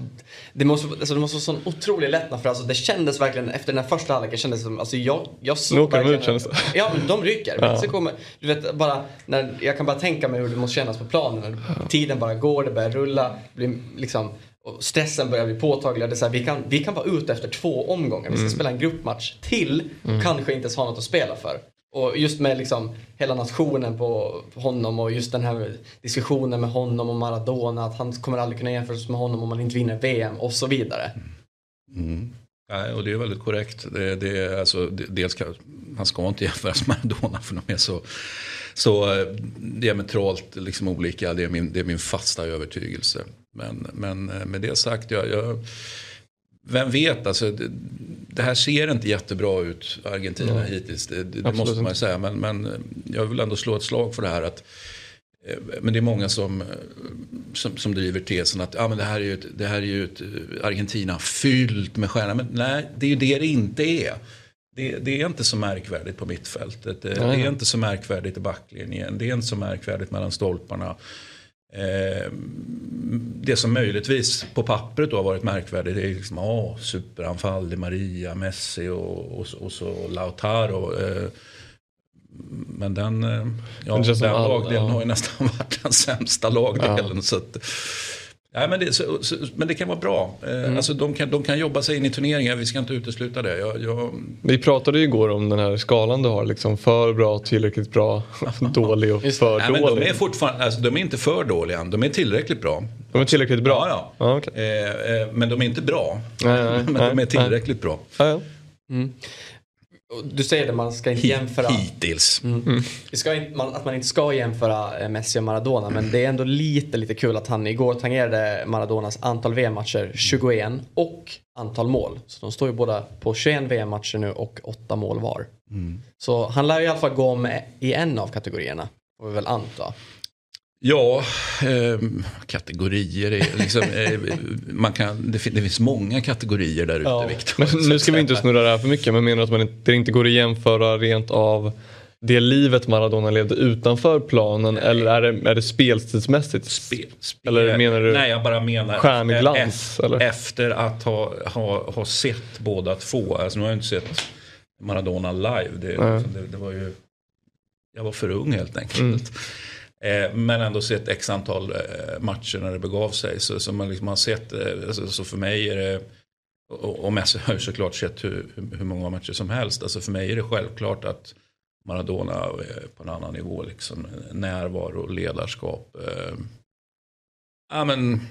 det, måste, alltså, det måste vara sån otrolig lättnad för alltså, det kändes verkligen efter den här första halvleken kändes det som, alltså jag, jag såg Nu åker de verkligen- ut, känns det. Ja men de ryker. Ja. Men så kommer, du vet bara, när, jag kan bara tänka mig hur det måste kännas på planen. När tiden bara går, det börjar rulla, blir liksom och stressen börjar bli påtaglig. Det är så här, vi, kan, vi kan vara ute efter två omgångar. Vi ska spela en gruppmatch till och kanske inte ens ha något att spela för. Och just med liksom hela nationen på honom och just den här diskussionen med honom och Maradona. Att han kommer aldrig kunna jämföras med honom om man inte vinner VM och så vidare. Mm. Nej, och det är väldigt korrekt. Det, det är, alltså, det, dels kan, han ska inte jämföras med Maradona för de är så, så eh, diametralt liksom olika. Det är, min, det är min fasta övertygelse. Men, men eh, med det sagt, jag, jag, vem vet, alltså, det, det här ser inte jättebra ut, Argentina Nej. hittills. Det, det, måste man ju säga. Men, men eh, jag vill ändå slå ett slag för det här. att eh, men det är många som, eh, som, som driver tesen att ja, men det, här är ju ett, det här är ju ett Argentina fyllt med stjärnor. Men nej, det är ju det det inte är. Det, det är inte så märkvärdigt på mittfältet. Det, det är inte så märkvärdigt i backlinjen. Det är inte så märkvärdigt mellan stolparna. Eh, det som möjligtvis på pappret då har varit märkvärdigt är liksom, ah, superanfall, Di Maria, Messi och, och, och så Lautaro. Eh, men den, eh, ja, den all- lagdelen ja. har ju nästan varit den sämsta lagdelen. Så att, nej, men, det, så, så, men det kan vara bra. Eh, Mm. alltså, de, kan, de kan jobba sig in i turneringar, vi ska inte utesluta det. Jag, jag, Vi pratade ju igår om den här skalan du har, liksom för bra, tillräckligt bra, dålig och för nej, men de dålig. är fortfarande, alltså, de är inte för dåliga de är tillräckligt bra. De är tillräckligt bra? Ja, ja. ja. okej. Eh, eh, men de är inte bra. Nej, nej, men nej, de är tillräckligt bra. Ja, ja. Och Du säger det, man ska inte jämföra. Hittills. Vi ska inte, man, att man inte ska jämföra eh, Messi och Maradona men det är ändå lite, lite kul att han igår tangerade Maradonas antal VM-matcher 21 och antal mål. Så de står ju båda på 21 VM-matcher nu och 8 mål var. Så han lär ju i alla fall gå om i en av kategorierna. Får vi väl anta. Ja, eh, kategorier är liksom, eh, man kan, det, fin- det finns många kategorier där ute Ja. Viktor. Men nu ska vi inte snurra det här för mycket men menar du att man inte, det inte går att jämföra rent av det livet Maradona levde utanför planen eller är det, är det spelstidsmässigt? Spel, spel. Eller menar du Nej, jag bara menar stjärnglans, e- eller? efter att ha, ha, ha sett båda två. Alltså, nu har jag inte sett Maradona live. Det, Nej. liksom, det, det var ju, jag var för ung helt enkelt. Mm. Eh, men ändå sett x antal eh, matcher när det begav sig. Så, så man liksom har sett, eh, alltså, så för mig är det och, och Messi har ju såklart sett hur, hur många matcher som helst. Alltså för mig är det självklart att Maradona är på en annan nivå. Liksom, närvaro, ledarskap. Ja, men,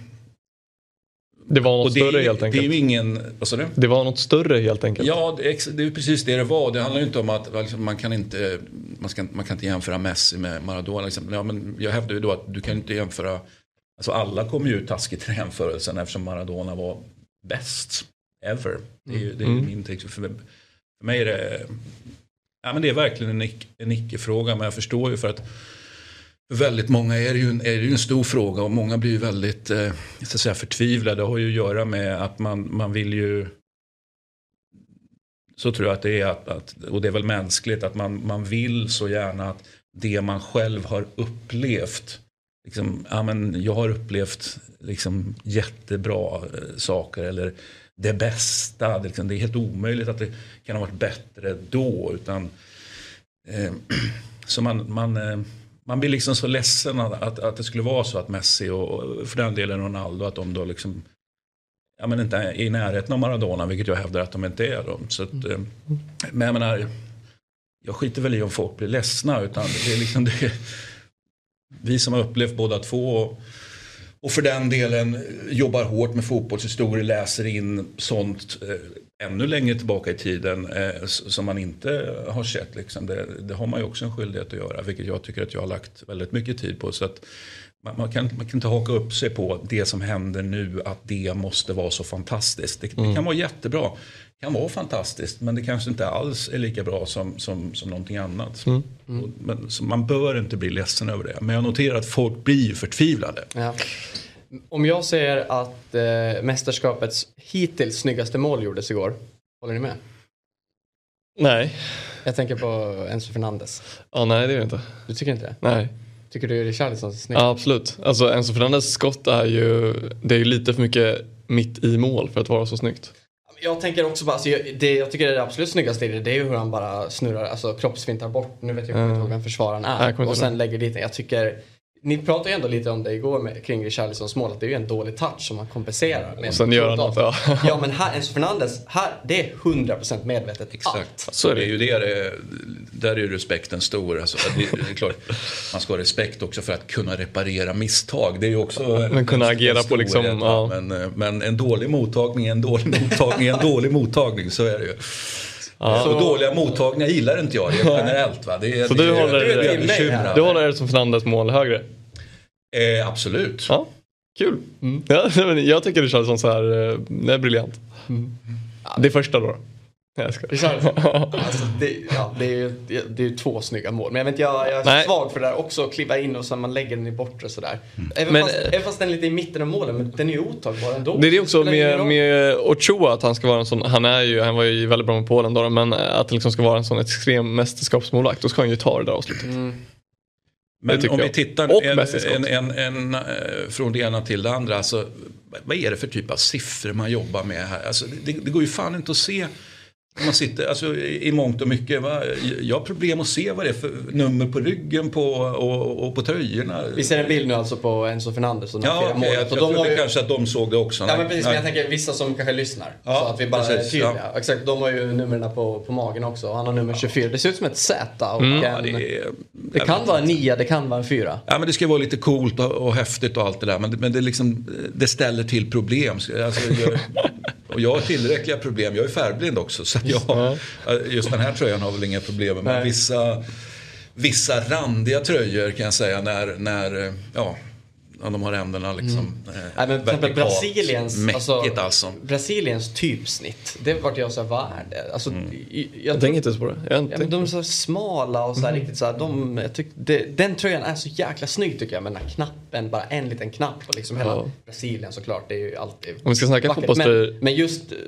det var något det, större helt enkelt. Det är ingen, du? Det var något större helt enkelt. Ja, det är, det är precis det det var. Det handlar ju inte om att liksom, man, kan inte, man, ska, man kan inte jämföra Messi med Maradona. Liksom. Ja, men jag hävdar ju då att du kan inte jämföra, alltså alla kommer ju taskigt i jämförelsen eftersom Maradona var bäst ever. Det är, ju, det är mm. min take. För, för mig är det, ja, men det är verkligen en, en icke-fråga men jag förstår ju för att väldigt många är det, ju en, är det ju en stor fråga och många blir ju väldigt eh, så att säga, förtvivlade. Det har ju att göra med att man, man vill ju så tror jag att det är, att, att, och det är väl mänskligt, att man, man vill så gärna att det man själv har upplevt, liksom, ja, men jag har upplevt liksom, jättebra eh, saker eller det bästa. Det, liksom, det är helt omöjligt att det kan ha varit bättre då. Utan, eh, så man, man, eh, man blir liksom så ledsen att, att, att, det skulle vara så att Messi och för den delen Ronaldo att de då liksom ja, men inte är i närheten av Maradona, vilket jag hävdar att de inte är. Då. Så att, eh, men jag menar, jag skiter väl i om folk blir ledsna. Utan det är liksom det, vi som har upplevt båda två och, och för den delen eh, jobbar hårt med fotbollshistoria, läser in sånt eh, ännu längre tillbaka i tiden eh, som man inte har sett. Liksom. Det, det, har man ju också en skyldighet att göra, vilket jag tycker att jag har lagt väldigt mycket tid på. Så att man, man, kan, man kan inte haka upp sig på det som händer nu, att det måste vara så fantastiskt. Det, mm. det kan vara jättebra, det kan vara fantastiskt, men det kanske inte alls är lika bra som, som, som någonting annat. Mm. Mm. Men, man bör inte bli ledsen över det. Men jag noterar att folk blir förtvivlade. Ja. Om jag säger att eh, mästerskapets hittills snyggaste mål gjordes igår, håller ni med? Nej. Jag tänker på Enzo Fernandes. Ja, nej det gör jag inte. Du tycker inte det? Nej. Tycker du Richarlison är snygg? Ja, absolut. Alltså Enzo Fernandes skott är ju, det är ju lite för mycket mitt i mål för att vara så snyggt. Jag tänker också bara, alltså, jag, det, jag tycker det absolut snyggaste i det, det är ju hur han bara snurrar, alltså kroppsfintar bort, nu vet jag inte mm. vem försvararen är, och sen lägger dit den. Jag tycker ni pratade ju ändå lite om det igår med, kring Richarlisons mål, att det är ju en dålig touch som man kompenserar med. Och sen gör han något, ja. ja men här, Enzo Fernandes, här, det är 100% medvetet. Exakt. Allt. Så är det. det är ju det, det där är ju respekten stor. Alltså, det, det, är klart, man ska ha respekt också för att kunna reparera misstag. Det är ju också Men kunna agera på liksom, ja. men, men en dålig mottagning är en dålig mottagning är en dålig mottagning, så är det ju. Ja. Så dåliga mottagningar gillar inte jag generellt. Va? Det så det, du, håller, det, det, du håller det som Fernandes mål högre? Eh, absolut. Ja, kul. Mm. Ja, jag tycker det känns som så här, eh, det är briljant. Mm. Det första då. Jag ska. alltså, det, ja, det, är ju, det är ju två snygga mål. Men jag, vet, jag, jag är Nej. svag för det där också. Att kliva in och så man lägger den i bortre sådär. Mm. Även, men, fast, även fast den är lite i mitten av målen. Men den är ju otagbar ändå. Det är det också med, med Ochoa. Att han ska vara en sån. Han, är ju, han var ju väldigt bra med Polen då. Men att det liksom ska vara en sån extrem mästerskapsmålvakt. Då ska han ju ta det där avslutet. Mm. Men om vi tittar en, en, en, en, eh, från det ena till det andra. Alltså, vad är det för typ av siffror man jobbar med här? Alltså, det, det går ju fan inte att se man sitter, alltså, I mångt och mycket. Va? Jag har problem att se vad det är för nummer på ryggen på, och, och på tröjorna. Vi ser en bild nu alltså på Enzo Fernandez och ja, okay, Jag, jag trodde ju... kanske att de såg det också. Ja, men precis, men jag tänker vissa som kanske lyssnar. Ja, så att vi bara precis, är tydliga. Ja. Exakt, de har ju numren på, på magen också. Han har nummer 24. Det ser ut som ett Z. Och mm. en, det, är, det kan vara en 9, det kan vara en 4. Ja, men det ska vara lite coolt och, och häftigt och allt det där. Men, men det, liksom, det ställer till problem. Alltså, jag, och jag har tillräckliga problem. Jag är färgblind också. Så jag, just den här tröjan har väl inga problem med. Men vissa, vissa randiga tröjor kan jag säga när, när ja, Ja, de har änderna liksom. Mm. Eh, Nej, men exempel Brasiliens, mäckigt alltså, Brasiliens typsnitt. Det vart jag såhär, vad är det? Alltså, mm. jag, jag tänker inte ens på det. Jag ja, men de är så smala och så här, mm. riktigt så här, de, jag tyck, det, Den tröjan är så jäkla snygg tycker jag med den här knappen, bara en liten knapp och liksom hela ja. Brasilien såklart. Det är ju alltid Om vi ska snacka fotbollströjor. Men, men just eh,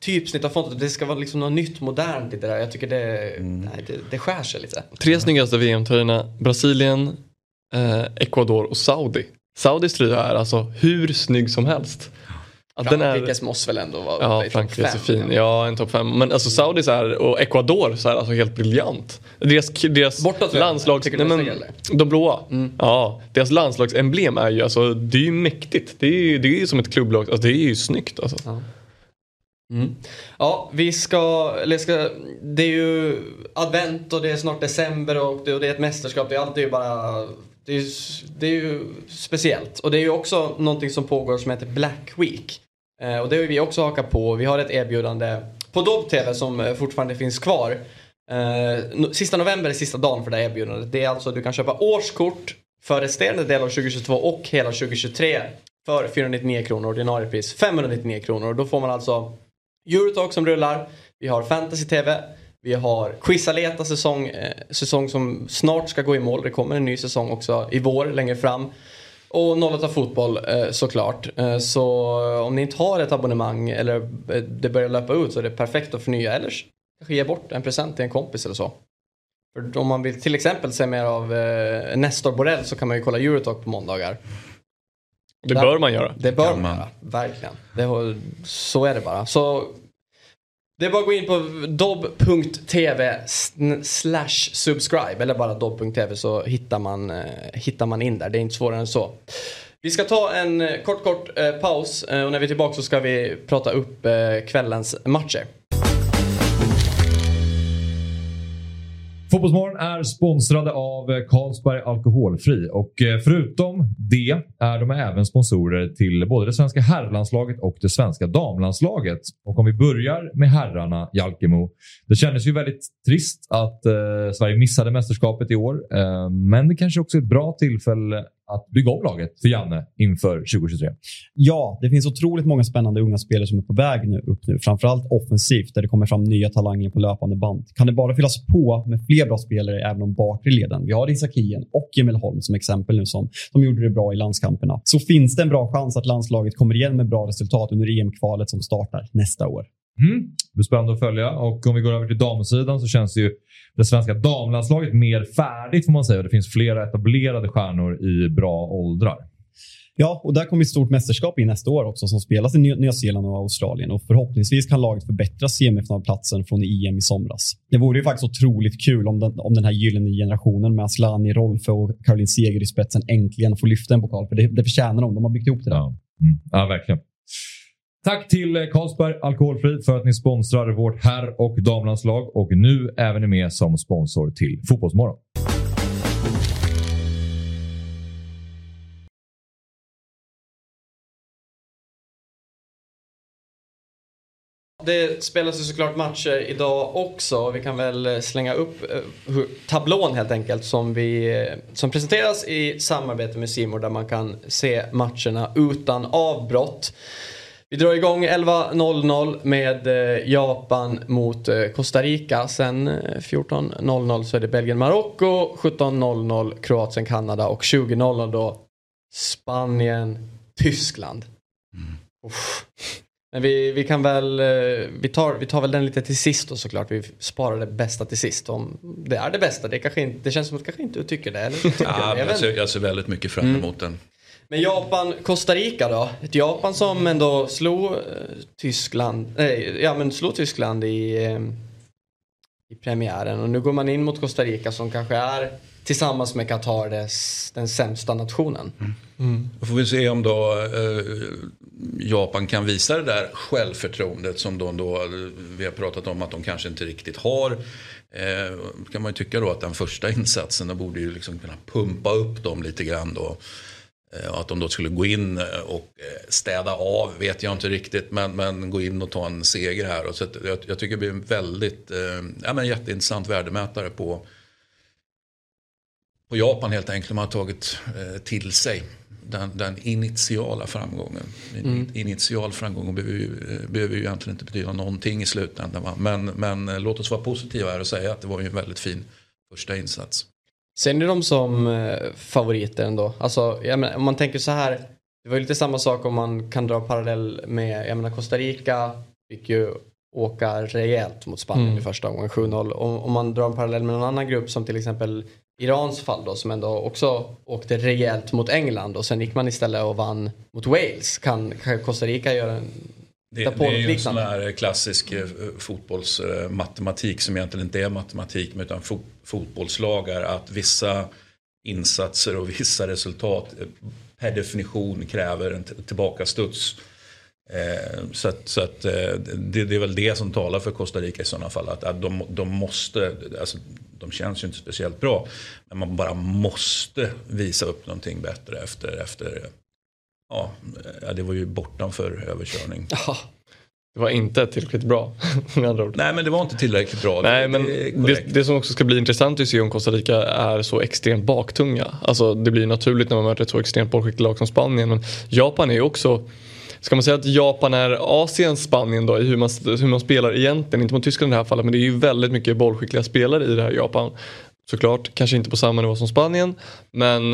typsnitt av fonten, det ska vara liksom något nytt modernt i det där. Jag tycker det, mm. nej, det, det skär sig lite. Tre snyggaste VM-tröjorna, Brasilien, eh, Ecuador och Saudi. Saudis tröja är alltså hur snygg som helst. Frankrikes är... måste väl ändå vara Ja, Frankrike är så fin. Ja, en topp fem. Men alltså Saudis är, och Ecuador så är alltså helt briljant. Deras, deras Bortåt landslags... Nej, men, de blåa. Mm. Ja, deras landslagsemblem är ju alltså, det är ju mäktigt. Det är ju, det är ju som ett klubblag, alltså, det är ju snyggt alltså. Ja. Mm. Ja, vi ska, eller ska, det är ju advent och det är snart december och det, och det är ett mästerskap. Det är alltid bara, det är, det är ju speciellt. Och det är ju också någonting som pågår som heter Black Week. Eh, och det har vi också hakat på. Vi har ett erbjudande på Dobb TV som eh, fortfarande finns kvar. Eh, sista november är sista dagen för det här erbjudandet. Det är alltså du kan köpa årskort för resterande del av 2022 och hela 2023 för 499 kronor. Ordinarie pris 599 kronor. Då får man alltså Eurotalk som rullar. Vi har Fantasy TV. Vi har Quizaleta säsong, eh, säsong som snart ska gå i mål. Det kommer en ny säsong också i vår längre fram. Och 08 fotboll eh, såklart. Eh, så om ni inte har ett abonnemang eller eh, det börjar löpa ut så är det perfekt att förnya. Eller kanske ge bort en present till en kompis eller så. För om man vill till exempel se mer av eh, Nestor Borrell så kan man ju kolla Eurotalk på måndagar. Det bör man göra. Det bör man göra, verkligen. Det, så är det bara. Så det är bara att gå in på dobb.tv slash subscribe eller bara dobb.tv så hittar man, eh, hittar man in där. Det är inte svårare än så. Vi ska ta en eh, kort, kort eh, paus eh, och när vi är tillbaka så ska vi prata upp eh, kvällens matcher. Fotbollsmorgon är sponsrade av Carlsberg Alkoholfri och eh, förutom det är de även sponsorer till både det svenska herrlandslaget och det svenska damlandslaget. Och om vi börjar med herrarna, Jalkemo. Det kändes ju väldigt trist att eh, Sverige missade mästerskapet i år, eh, men det kanske också är ett bra tillfälle att bygga om laget för Janne inför 2023? Ja, det finns otroligt många spännande unga spelare som är på väg nu, upp nu. Framförallt offensivt där det kommer fram nya talanger på löpande band. Kan det bara fyllas på med fler bra spelare även om bakre leden? Vi har Isakien och Emil Holm som exempel nu som, som gjorde det bra i landskamperna. Så finns det en bra chans att landslaget kommer igen med bra resultat under EM-kvalet som startar nästa år. Mm. Det blir spännande att följa och om vi går över till damsidan så känns det ju det svenska damlandslaget mer färdigt får man säga. Det finns flera etablerade stjärnor i bra åldrar. Ja, och där kommer ett stort mästerskap in nästa år också som spelas i Nya Zeeland och Australien och förhoppningsvis kan laget förbättra semifinalplatsen från EM i somras. Det vore ju faktiskt otroligt kul om den, om den här gyllene generationen med Asllani, Rolfö och Caroline Seger i spetsen äntligen får lyfta en pokal, för det, det förtjänar de. De har byggt ihop det där. Ja, mm. ja verkligen. Tack till eh, Carlsberg Alkoholfri för att ni sponsrar vårt herr och damlandslag och nu även är med som sponsor till Fotbollsmorgon. Det spelas ju såklart matcher idag också. Vi kan väl eh, slänga upp eh, tablån helt enkelt som, vi, som presenteras i samarbete med Simor där man kan se matcherna utan avbrott. Vi drar igång 11.00 med eh, Japan mot eh, Costa Rica. Sen 14.00 så är det Belgien-Marocko, 17.00 Kroatien-Kanada och 20.00 då Spanien-Tyskland. Mm. Men vi, vi kan väl, vi tar, vi tar väl den lite till sist då såklart. Vi sparar det bästa till sist. Om det är det bästa, det, kanske inte, det känns som att kanske inte du tycker det. Eller? Tycker ja, det? Jag, ser, jag ser väldigt mycket fram emot mm. den. Men Japan-Costa Rica då? Ett Japan som ändå slog eh, Tyskland, eh, ja men slog Tyskland i, eh, i premiären och nu går man in mot Costa Rica som kanske är tillsammans med Qatar den sämsta nationen. Mm. Mm. Då får vi se om då eh, Japan kan visa det där självförtroendet som då, då vi har pratat om att de kanske inte riktigt har. Eh, kan man ju tycka då att den första insatsen då borde ju liksom kunna pumpa upp dem lite grann då. Eh, att de då skulle gå in eh, och eh, städa av vet jag inte riktigt. Men, men gå in och ta en seger här. Och så jag, jag tycker det blir en väldigt ja, men jätteintressant värdemätare på, på Japan helt enkelt. De har tagit till sig den, den initiala framgången. Mm. Initial framgång behöver ju, behöver ju egentligen inte betyda någonting i slutändan. Men, men låt oss vara positiva här och säga att det var ju en väldigt fin första insats. Ser ni dem som eh, favoriter ändå? Alltså, menar, om man tänker så här. Det var ju lite samma sak om man kan dra parallell med, jag menar Costa Rica fick ju åka rejält mot Spanien mm. i första omgången, 7-0. Om, om man drar en parallell med någon annan grupp som till exempel Irans fall då som ändå också åkte rejält mot England och sen gick man istället och vann mot Wales. Kan, kan Costa Rica göra en det, det, är ju en sån här klassisk eh, fotbollsmatematik som egentligen inte är matematik utan fot, fotbollslag är att vissa insatser och vissa resultat eh, per definition kräver en tillbakastuds. Eh, så att, så att det, det, är väl det som talar för Costa Rica i sådana fall. Att, att de, de måste, alltså, de känns ju inte speciellt bra. Men man bara måste visa upp någonting bättre efter, efter ja, det var ju bortanför överkörning. Ja, det var inte tillräckligt bra. Nej men det var inte tillräckligt bra. Nej, men det, det, som också ska bli intressant att se om Costa Rica är så extremt baktunga. Alltså det blir naturligt när man möter ett så extremt bollskickligt lag som Spanien. Men Japan är ju också Ska man säga att Japan är Asiens Spanien då i hur man, hur man spelar egentligen? Inte mot Tyskland i det här fallet men det är ju väldigt mycket bollskickliga spelare i det här Japan. Såklart, kanske inte på samma nivå som Spanien. Men,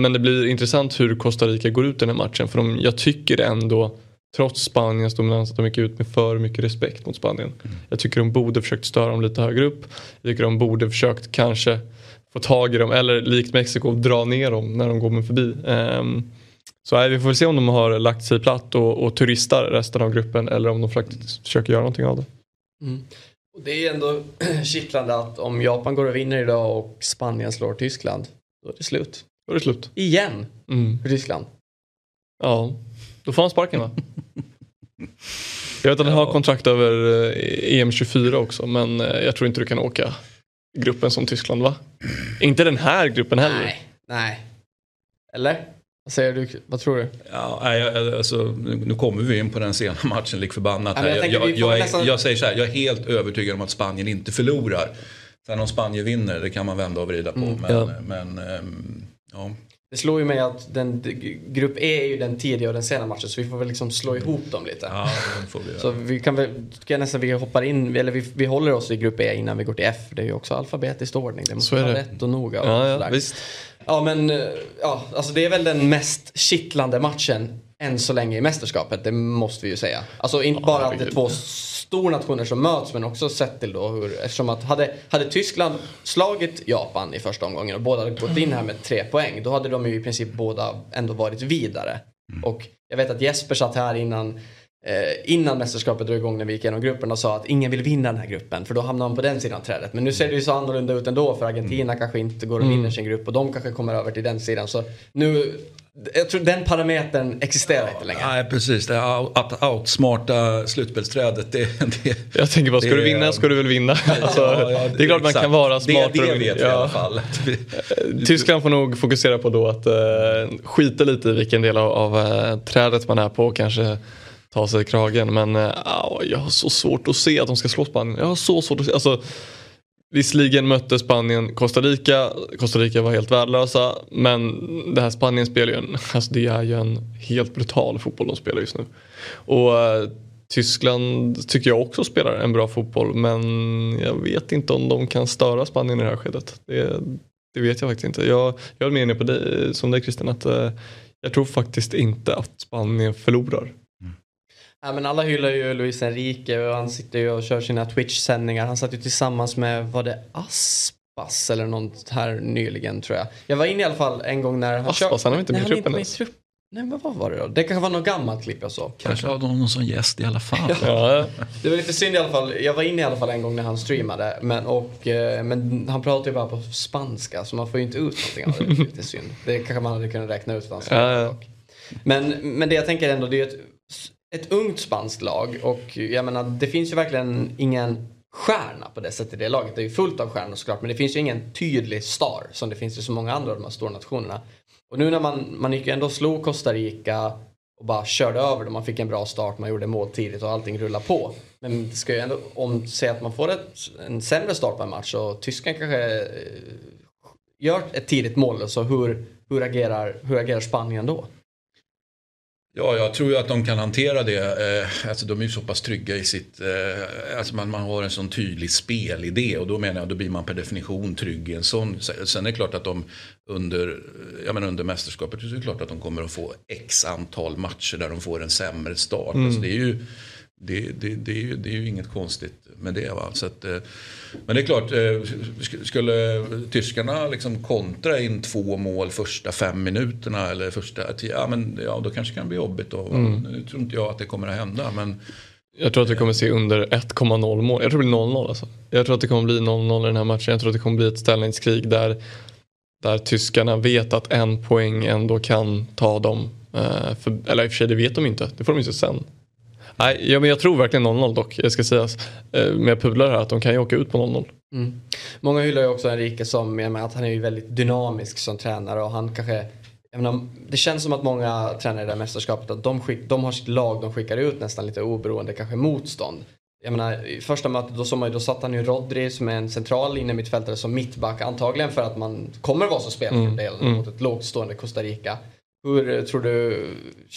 men det blir intressant hur Costa Rica går ut den här matchen. För de, jag tycker ändå, trots Spaniens dominans, att de gick ut med för mycket respekt mot Spanien. Mm. Jag tycker de borde försökt störa dem lite högre upp. Jag tycker de borde försökt kanske få tag i dem, eller likt Mexiko dra ner dem när de går med förbi. Um, så nej, vi får väl se om de har lagt sig platt och, och turistar resten av gruppen eller om de faktiskt försöker göra någonting av det. Mm. Det är ändå kittlande att om Japan går och vinner idag och Spanien slår Tyskland, då är det slut. Då är det slut. Igen mm. för Tyskland. Ja, då får han sparken va? Jag vet att han har kontrakt över EM24 också men eh, jag tror inte du kan åka gruppen som Tyskland va? Inte den här gruppen heller. Nej, nej. Eller? Vad säger du? Vad tror du? Ja, jag, alltså, nu kommer vi in på den sena matchen lik förbannat. Ja, jag, jag, jag, nästan... jag, säger så här, jag är helt övertygad om att Spanien inte förlorar. Sen om Spanien vinner, det kan man vända och vrida på. Mm, men, ja. men ähm, ja. Det slår ju mig att den, grupp E är ju den tidiga och den sena matchen så vi får väl liksom slå ihop dem lite. Ja, får vi Så vi kan väl, jag nästan vi hoppar in, eller vi, vi håller oss i grupp E innan vi går till F. Det är ju också alfabetisk ordning. Det måste vara rätt och noga. Och ja, ja, visst. Ja men, eh, ja, alltså det är väl den mest kittlande matchen än så länge i mästerskapet. Det måste vi ju säga. Alltså inte bara att det är två stornationer som möts men också sett till då hur, eftersom att hade, hade Tyskland slagit Japan i första omgången och båda hade gått in här med tre poäng då hade de ju i princip båda ändå varit vidare. Mm. Och jag vet att Jesper satt här innan eh, innan mästerskapet drog igång när vi gick igenom gruppen och sa att ingen vill vinna den här gruppen för då hamnar man på den sidan trädet. Men nu ser det ju så annorlunda ut ändå för Argentina mm. kanske inte går och vinner mm. sin grupp och de kanske kommer över till den sidan. Så nu, jag tror den parametern existerar inte längre. Nej precis, det är att outsmarta slutspelsträdet. Det, det, jag tänker bara, ska det, du vinna ska du väl vinna. Alltså, ja, ja, det, är klart man kan vara smart. Det, det vet ja. i alla fall. Tyskland får nog fokusera på då att uh, skita lite i vilken del av, av uh, trädet man är på kanske ta sig i kragen. Men äh, jag har så svårt att se att de ska slå Spanien. Jag har så svårt att se. Alltså, Visserligen mötte Spanien Costa Rica. Costa Rica var helt värdelösa. Men det här Spanien spelar ju en, alltså det är ju en helt brutal fotboll de spelar just nu. Och äh, Tyskland tycker jag också spelar en bra fotboll. Men jag vet inte om de kan störa Spanien i det här skedet. Det, det vet jag faktiskt inte. Jag, jag är med inne på dig, som dig Christian. Att, äh, jag tror faktiskt inte att Spanien förlorar. Ja, men alla hyllar ju Luis Enrique och han sitter ju och kör sina Twitch-sändningar. Han satt ju tillsammans med, var det Aspas eller något här nyligen tror jag. Jag var inne i alla fall en gång när han Aspas, kör... han är inte med i truppen ens. Trupp. Nej men vad var det då? Det kanske var något gammalt klipp jag såg. Kanske var någon som gäst i alla fall. ja. Det var lite synd i alla fall. Jag var inne i alla fall en gång när han streamade. Men, och, eh, men han pratade ju bara på spanska så man får ju inte ut någonting av det. Det är lite synd. Det kanske man hade kunnat räkna ut vad han. Men, men det jag tänker ändå det är ett ett ungt spanskt lag och jag menar det finns ju verkligen ingen stjärna på det sättet i det laget. Det är ju fullt av stjärnor såklart men det finns ju ingen tydlig star som det finns i så många andra av de här stora nationerna. Och nu när man, man gick ju ändå och slog Costa Rica och bara körde över dem. Man fick en bra start, man gjorde mål tidigt och allting rullade på. Men det ska ju ändå, om säga att man får ett, en sämre start på en match och tysken kanske eh, gör ett tidigt mål, så hur, hur, agerar, hur agerar Spanien då? Ja, jag tror ju att de kan hantera det. Eh, alltså, de är ju så pass trygga i sitt... Eh, alltså man, man har en sån tydlig spelidé och då menar jag då blir man per definition trygg i en sån. Sen är det klart att de under, jag menar under mästerskapet så är det klart att de kommer att få x antal matcher där de får en sämre start. Mm. Alltså, det är ju det, det, det, är ju, det är ju inget konstigt med det. Va? Så att, eh, men det är klart, eh, skulle tyskarna liksom kontra in två mål första fem minuterna eller första tio, ja, men, ja då kanske det kan bli jobbigt. Då, mm. Nu tror inte jag att det kommer att hända. Men, jag tror att vi kommer se under 1,0 mål. Jag tror det blir 0-0 alltså. Jag tror att det kommer bli 0-0 i den här matchen. Jag tror att det kommer bli ett ställningskrig där, där tyskarna vet att en poäng ändå kan ta dem. Eh, för, eller i och för sig det vet de inte, det får de ju se sen. Nej, ja, men jag tror verkligen 0-0 dock, det ska sägas. Eh, med pudlar här att de kan ju åka ut på 0-0. Mm. Många hyllar ju också Enrique som, jag menar, att han är ju väldigt dynamisk som tränare och han kanske menar, det känns som att många tränare i det här mästerskapet att de, skick, de har sitt lag de skickar ut nästan lite oberoende kanske motstånd. Jag menar, i första mötet då, man, då satt han ju Rodri som är en central innermittfältare som mittback antagligen för att man kommer vara så spelande mm. mm. mot ett lågtstående Costa Rica. Hur tror du,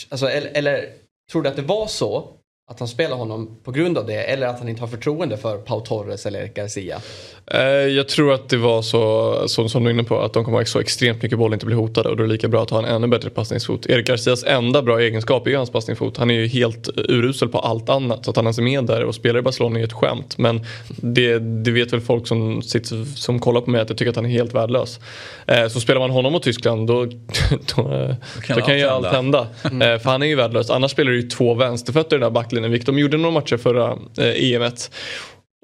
alltså, eller, eller tror du att det var så att han spelar honom på grund av det eller att han inte har förtroende för Pau Torres eller Garcia? Eh, jag tror att det var så, så som du är inne på, att de kommer ha så extremt mycket boll och inte bli hotade och då är det lika bra att ha en ännu bättre passningsfot. Erik Garcias enda bra egenskap är ju hans passningsfot. Han är ju helt urusel på allt annat. Så att han ens är med där och spelar i Barcelona är ju ett skämt. Men det, det vet väl folk som, sitter, som kollar på mig att jag tycker att han är helt värdelös. Eh, så spelar man honom mot Tyskland då, då, eh, kan, då kan ju allt hända. Mm. För han är ju värdelös. Annars spelar det ju två vänsterfötter i den där backlinjen, vilket de gjorde några matcher förra eh, EMet.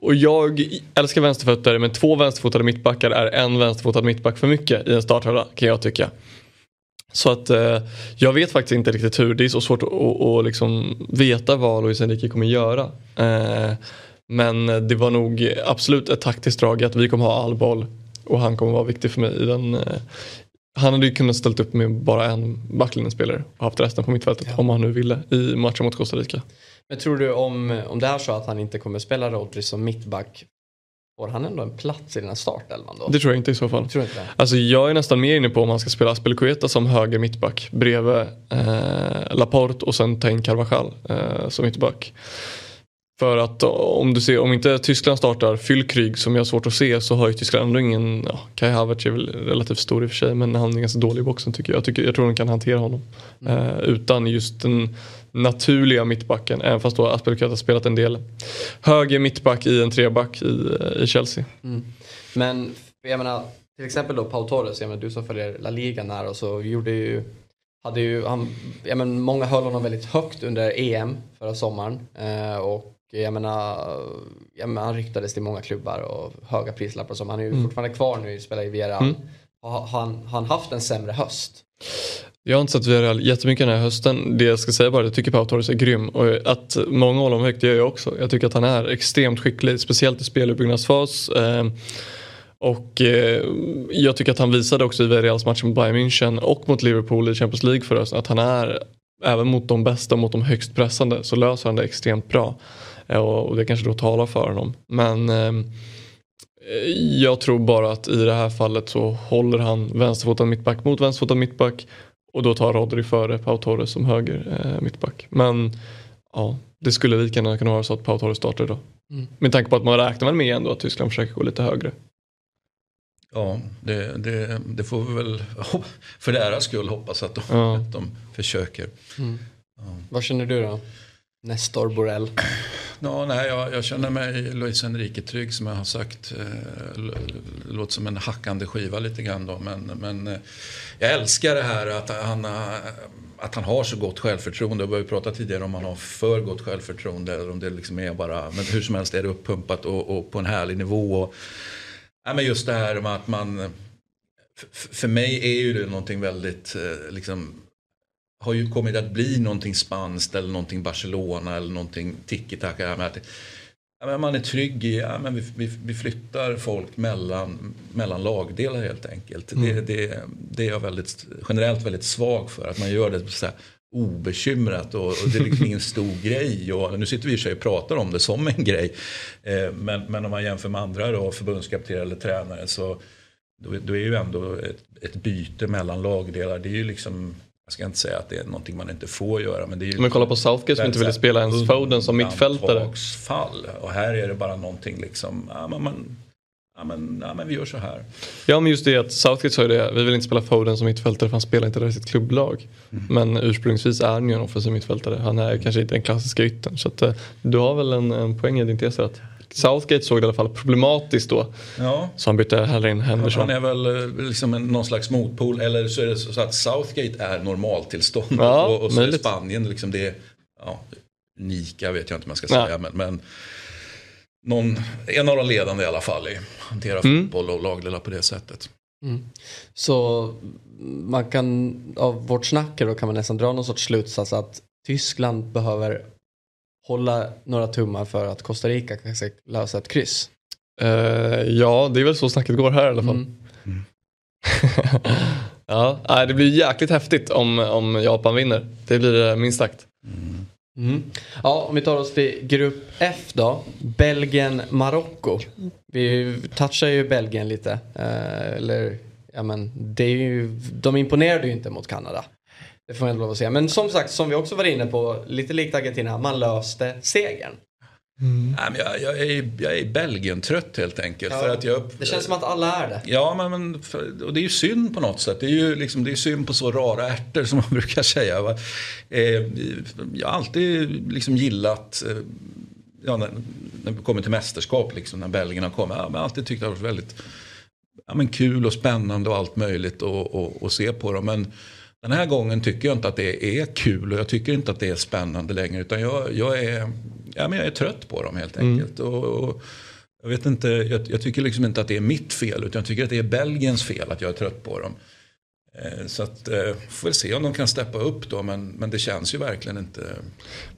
Och jag älskar vänsterfötter men två vänsterfotade mittbackar är en vänsterfotad mittback för mycket i en startelva kan jag tycka. Så att eh, jag vet faktiskt inte riktigt hur. Det är så svårt att, att, att liksom veta vad Luis Enrique kommer göra. Eh, men det var nog absolut ett taktiskt drag att vi kommer ha all boll och han kommer vara viktig för mig i den. Eh, han hade ju kunnat ställt upp med bara en backlinjespelare och haft resten på mittfältet ja. om han nu ville i matchen mot Costa Rica. Men tror du om, om det är så att han inte kommer spela Rodri som mittback Får han ändå en plats i den här startelvan då? Det tror jag inte i så fall. Tror inte Alltså jag är nästan mer inne på om han ska spela Aspelekueta som höger mittback bredvid eh, Laporte och sen ta in Carvajal eh, som mittback. För att om du ser, om inte Tyskland startar Fyllkryg som jag har svårt att se så har ju Tyskland ändå ingen, ja, Kai Havertz är väl relativt stor i och för sig men han är ganska dålig i boxen tycker jag. Jag, tycker, jag tror de kan hantera honom. Mm. Eh, utan just den naturliga mittbacken. Även fast då Aspelkueta har spelat en del höger mittback i en treback i, i Chelsea. Mm. Men jag menar till exempel då Pau Torres, jag menar, du som följer La Liga här och så gjorde ju hade ju, han, jag menar, många höll honom väldigt högt under EM förra sommaren. Eh, och jag menar, jag menar, han ryktades till många klubbar och höga prislappar som han är ju mm. fortfarande kvar nu och spelar i Villarreal. Mm. Har han, han haft en sämre höst? Jag har inte sett Villarreal jättemycket den här hösten. Det jag ska säga bara är att jag tycker Pau Torres är grym. Och att många håller honom högt, det gör jag också. Jag tycker att han är extremt skicklig, speciellt i speluppbyggnadsfas. Eh, och eh, jag tycker att han visade också i Villarreals match mot Bayern München och mot Liverpool i Champions League för oss att han är, även mot de bästa, mot de högst pressande, så löser han det extremt bra. Eh, och det kanske då talar för honom. Men jag tror bara att i det här fallet så håller han vänsterfotad mittback mot vänsterfotad mittback och då tar Rodri före Pau Torres som höger eh, mittback. Men ja, det skulle lika gärna kunna vara så att Pau Torres startar idag. Mm. Med tanke på att man räknar väl med ändå att Tyskland försöker gå lite högre. Ja, det, det, det får vi väl för deras skull hoppas att de, ja. att de försöker. Mm. Ja. Vad känner du då? Nestor Borrell? Ja, nej, jag, jag känner mig Luis Enrique trygg som jag har sagt. Eh, låter som en hackande skiva lite grann då. Men, men eh, jag älskar det här att han, eh, att han har så gott självförtroende. Vi har ju pratat tidigare om han har för gott självförtroende. Eller om det liksom är bara, men hur som helst är det uppumpat och, och på en härlig nivå. Och, ja, men just det här med att man för mig är ju det någonting väldigt liksom, har ju kommit att bli någonting spanskt eller någonting Barcelona eller någonting tiki-taka. man är trygg i, ja, men vi, vi, vi, flyttar folk mellan, mellan lagdelar helt enkelt. Mm. Det, det, det, är jag väldigt, generellt väldigt svag för, att man gör det så här obekymrat och, och det är liksom ingen stor grej. Och, nu sitter vi i och för sig och pratar om det som en grej. Eh, men, men om man jämför med andra då, förbundskaptener eller tränare så då, då är ju ändå ett, ett byte mellan lagdelar, det är ju liksom jag ska inte säga att det är någonting man inte får göra. Men, det är ju men kolla på Southgate som inte ville spela ens Foden som mittfältare. fall. Och här är det bara någonting liksom, ja, man, man, ja, men, ja, men vi gör så här. Ja men just det att Southgate sa ju det, vi vill inte spela Foden som mittfältare för han spelar inte där i sitt klubblag. Mm. Men ursprungsvis är han ju en offensiv mittfältare. Han är kanske inte den klassiska ytten. Så att, eh, du har väl en, en poäng i din tes att Southgate såg det i alla fall problematiskt då. Ja. Så han bytte hellre in Henderson. Han är väl eh, liksom en, någon slags motpol. Eller så är det så att Southgate är normaltillstånd. Ja, och, och så är Spanien liksom det. Ja, unika vet jag inte om man ska säga. Ja. Men, men någon, en av de ledande i alla fall i att hantera mm. fotboll och lagdelar på det sättet. Mm. Så man kan, av vårt snack då kan man nästan dra någon sorts slutsats att Tyskland behöver hålla några tummar för att Costa Rica kanske lösa ett kryss. Eh, ja, det är väl så snacket går här i alla fall. Mm. ja, nej, det blir jäkligt häftigt om, om Japan vinner. Det blir det minst sagt. Mm. Ja, om vi tar oss till grupp F då. Belgien-Marocko. Vi touchar ju Belgien lite. Eh, eller, ja men, det är ju, de imponerade ju inte mot Kanada. Det får man ändå lov att säga. Men som sagt, som vi också var inne på, lite likt Argentina, man löste segern. Nej, men jag, jag, är, jag är Belgien-trött helt enkelt. För att jag, Det känns som att alla är det. Ja, men, men för, och det är ju synd på något sätt. Det är ju liksom, det är synd på så rara ärtor som man brukar säga. Va? Eh, jag har alltid liksom gillat, eh, ja, när, när vi kommer till mästerskap, liksom, när Belgien har kommit, ja, men jag har alltid tyckt det har varit väldigt ja, men kul och spännande och allt möjligt att se på dem. Men den här gången tycker jag inte att det är kul och jag tycker inte att det är spännande längre. Utan jag, jag, är, ja, men jag är trött på dem helt enkelt. Och, och, jag, vet inte, jag, jag, tycker liksom inte att det är mitt fel utan jag tycker att det är Belgiens fel att jag är trött på dem. Eh, så att, eh, får väl se om de kan steppa upp då men, men det känns ju verkligen inte,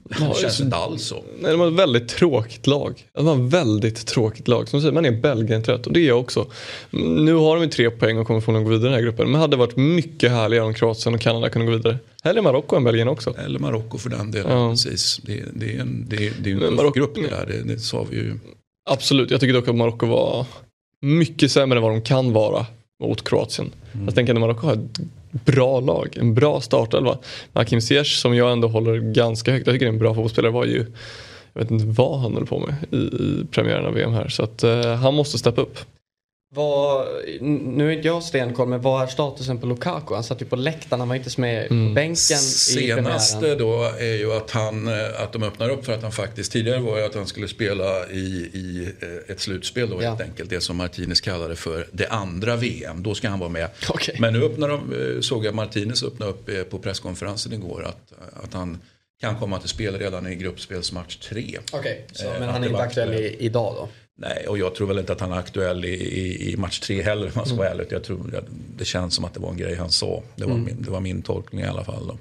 det känns inte alls så. Nej, de har ett väldigt tråkigt lag. De har ett väldigt tråkigt lag. Som du säger, man är Belgien-trött och det är jag också. Nu har de ju tre poäng och kommer få gå vidare i den här gruppen. Men det hade varit mycket härligare om Kroatien och Kanada kunde gå vidare. Hellre Marocko än Belgien också. Eller Marocko för den delen. Ja. Precis. Det, det är en, det, det är en tuff Marocko- grupp det där, det, det sa vi ju. Absolut, jag tycker dock att Marocko var mycket sämre än vad de kan vara mot Kroatien. Jag tänker att Marocko har ett bra lag, en bra startelva. Hakim Ziyech som jag ändå håller ganska högt, jag tycker det är en bra fotbollsspelare, var ju jag vet inte vad han höll på med i, i premiären av VM här. Så att eh, han måste steppa upp. Vad, nu är inte jag stenkoll, men vad är statusen på Lukaku? Han satt ju på läktaren, han var inte med på bänken i Senaste premiären. då är ju att, han, eh, att de öppnar upp för att han faktiskt, tidigare var ju att han skulle spela i, i eh, ett slutspel då Ja. helt enkelt. Det som Martinez kallade för det andra VM. Då ska han vara med. Okej. Men nu öppnar de, eh, såg jag Martinez öppna upp på presskonferensen igår att, att han kan komma till spel redan i gruppspelsmatch 3. Okej, Eh, men han är inte aktuell i, idag då? Nej, och jag tror väl inte att han är aktuell i, i, i match 3 heller om man ska vara ärlig. Jag tror, att det känns som att det var en grej han sa. Det var, min, det var min tolkning i alla fall. Då.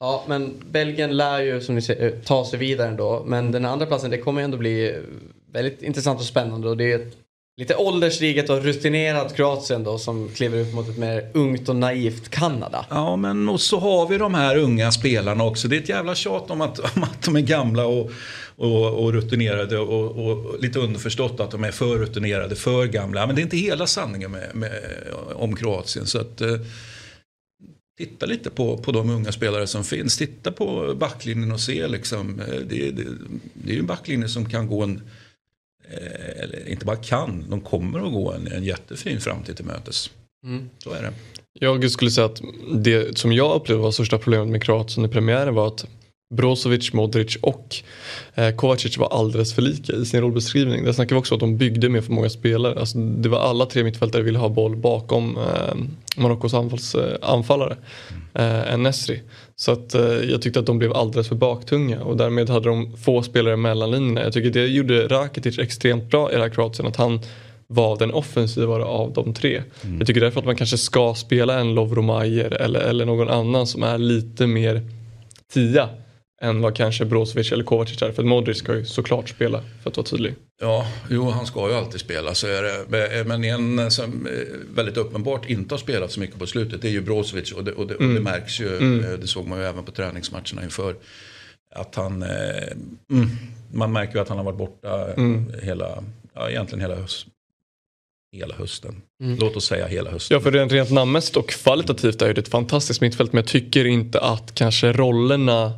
Ja, men Belgien lär ju som ni säger ta sig vidare ändå. Men den andra platsen, det kommer ändå bli väldigt intressant och spännande. Och det är ett lite ålderstiget och rutinerat Kroatien då som kliver upp mot ett mer ungt och naivt Kanada. Ja, men och så har vi de här unga spelarna också. Det är ett jävla tjat om att, om att de är gamla och, och, och rutinerade och, och lite underförstått att de är för rutinerade, för gamla. Men det är inte hela sanningen med, med, om Kroatien. Så att, eh, titta lite på, på de unga spelare som finns. Titta på backlinjen och se liksom. eh, Det, det, det är ju en backlinje som kan gå en, eh, eller inte bara kan, de kommer att gå en, en jättefin framtid till mötes. Mm. Så är det. Jag skulle säga att det som jag upplevde var största problemet med Kroatien i premiären var att Brozovic, Modric och eh, Kovacic var alldeles för lika i sin rollbeskrivning. Där snackar vi också om att de byggde med för många spelare. Alltså, det var alla tre mittfältare ville ha boll bakom eh, Marockos eh, anfallare eh, än Nesri. Så att, eh, jag tyckte att de blev alldeles för baktunga och därmed hade de få spelare mellan linjerna. Jag tycker det gjorde Rakitic extremt bra i det här Kroatien. Att han var den offensivare av de tre. Jag tycker därför att man kanske ska spela en Lovro Majer eller, eller någon annan som är lite mer tia än vad kanske Brozovic eller Kovacic är. För att Modric ska ju såklart spela för att vara tydlig. Ja, jo han ska ju alltid spela så är det. Men en som eh, väldigt uppenbart inte har spelat så mycket på slutet det är ju Brozovic och det, och det, och det märks ju. eh, Det såg man ju även på träningsmatcherna inför. Att han, eh, mm, man märker ju att han har varit borta eh, hela, ja egentligen hela, höst, hela hösten. Låt oss säga hela hösten. Ja för rent, rent namnmässigt och kvalitativt är det ett fantastiskt mittfält men jag tycker inte att kanske rollerna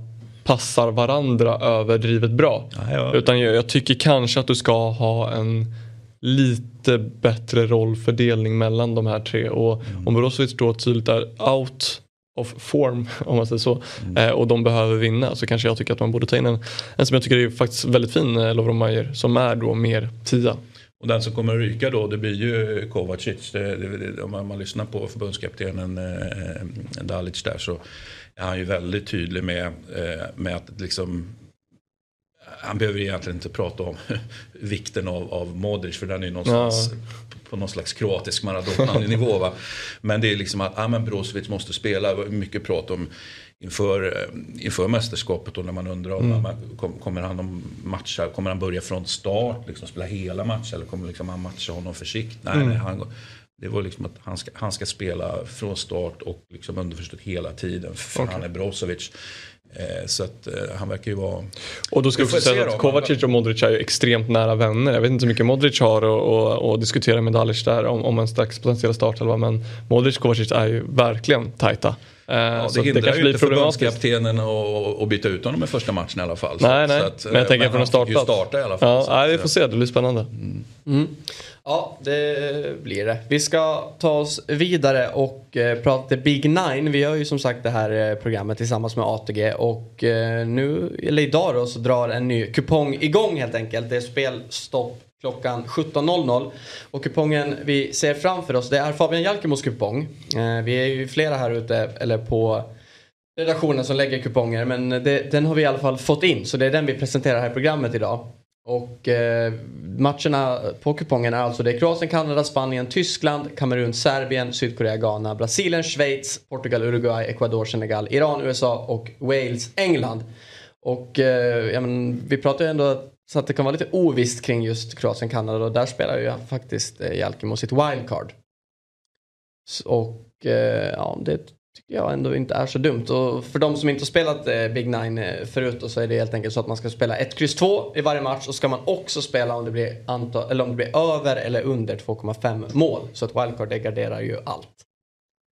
passar varandra överdrivet bra. Ja, ja. Utan jag, jag tycker kanske att du ska ha en lite bättre rollfördelning mellan de här tre. Och om Brozovic då tydligt är out of form om man säger så eh, och de behöver vinna så kanske jag tycker att man borde ta in en, en som jag tycker är faktiskt väldigt fin, eh, Lovro Majer, som är då mer tia. Och den som kommer att ryka då, det blir ju Kovacic. Det, det, det, om man, man lyssnar på förbundskaptenen eh, Dalic där så är han ju väldigt tydlig med, eh, med att liksom han behöver egentligen inte prata om vikten av, av Modric för den är ju någonstans ja. på någon slags kroatisk Maradona-nivå. Va? Men det är liksom att ah, men Brozovic måste spela. Mycket prat om inför, eh, inför mästerskapet och när man undrar mm. man, kommer han att matcha, kommer han börja från start, liksom spela hela matchen eller kommer liksom han matcha honom försiktigt? Nej, mm. han, det var liksom att han ska, han ska spela från start och liksom underförstått hela tiden för okay. han är Brozovic. Eh, så att eh, han verkar ju vara... Och då ska vi säga att Kovacic och Modric är ju extremt nära vänner. Jag vet inte hur mycket Modric har att diskutera med Dalic där om, om en slags potentiell startelva. Men Modric och Kovacic är ju verkligen tajta. Eh, ja, det hindrar det ju inte förbundskaptenen att byta ut honom i första matchen i alla fall. Nej, nej. Att, men jag tänker från en startplats. starta i alla fall. Ja, nej, vi får se, det blir spännande. Mm. Mm. Ja, det blir det. Vi ska ta oss vidare och eh, prata Big Nine. Vi gör ju som sagt det här eh, programmet tillsammans med ATG och eh, nu, eller idag då, så drar en ny kupong igång helt enkelt. Det är spelstopp klockan 17.00. Och kupongen vi ser framför oss det är Fabian Jalkemos kupong. Eh, vi är ju flera här ute, eller på redaktionen som lägger kuponger men det, den har vi i alla fall fått in så det är den vi presenterar här i programmet idag. Och eh, matcherna på kupongen är alltså det är Kroatien, Kanada, Spanien, Tyskland, Kamerun, Serbien, Sydkorea, Ghana, Brasilien, Schweiz, Portugal, Uruguay, Ecuador, Senegal, Iran, USA och Wales, England. Och eh, ja, men, vi pratar ju ändå så att det kan vara lite ovisst kring just Kroatien, Kanada och där spelar ju faktiskt eh, Jalkemo sitt wildcard. Och eh, ja, det tycker jag ändå inte är så dumt. Och för de som inte har spelat eh, Big Nine eh, förut så är det helt enkelt så att man ska spela 1, X 2 i varje match och ska man också spela om det blir, antal, eller om det blir över eller under 2,5 mål. Så att wildcard det garderar ju allt.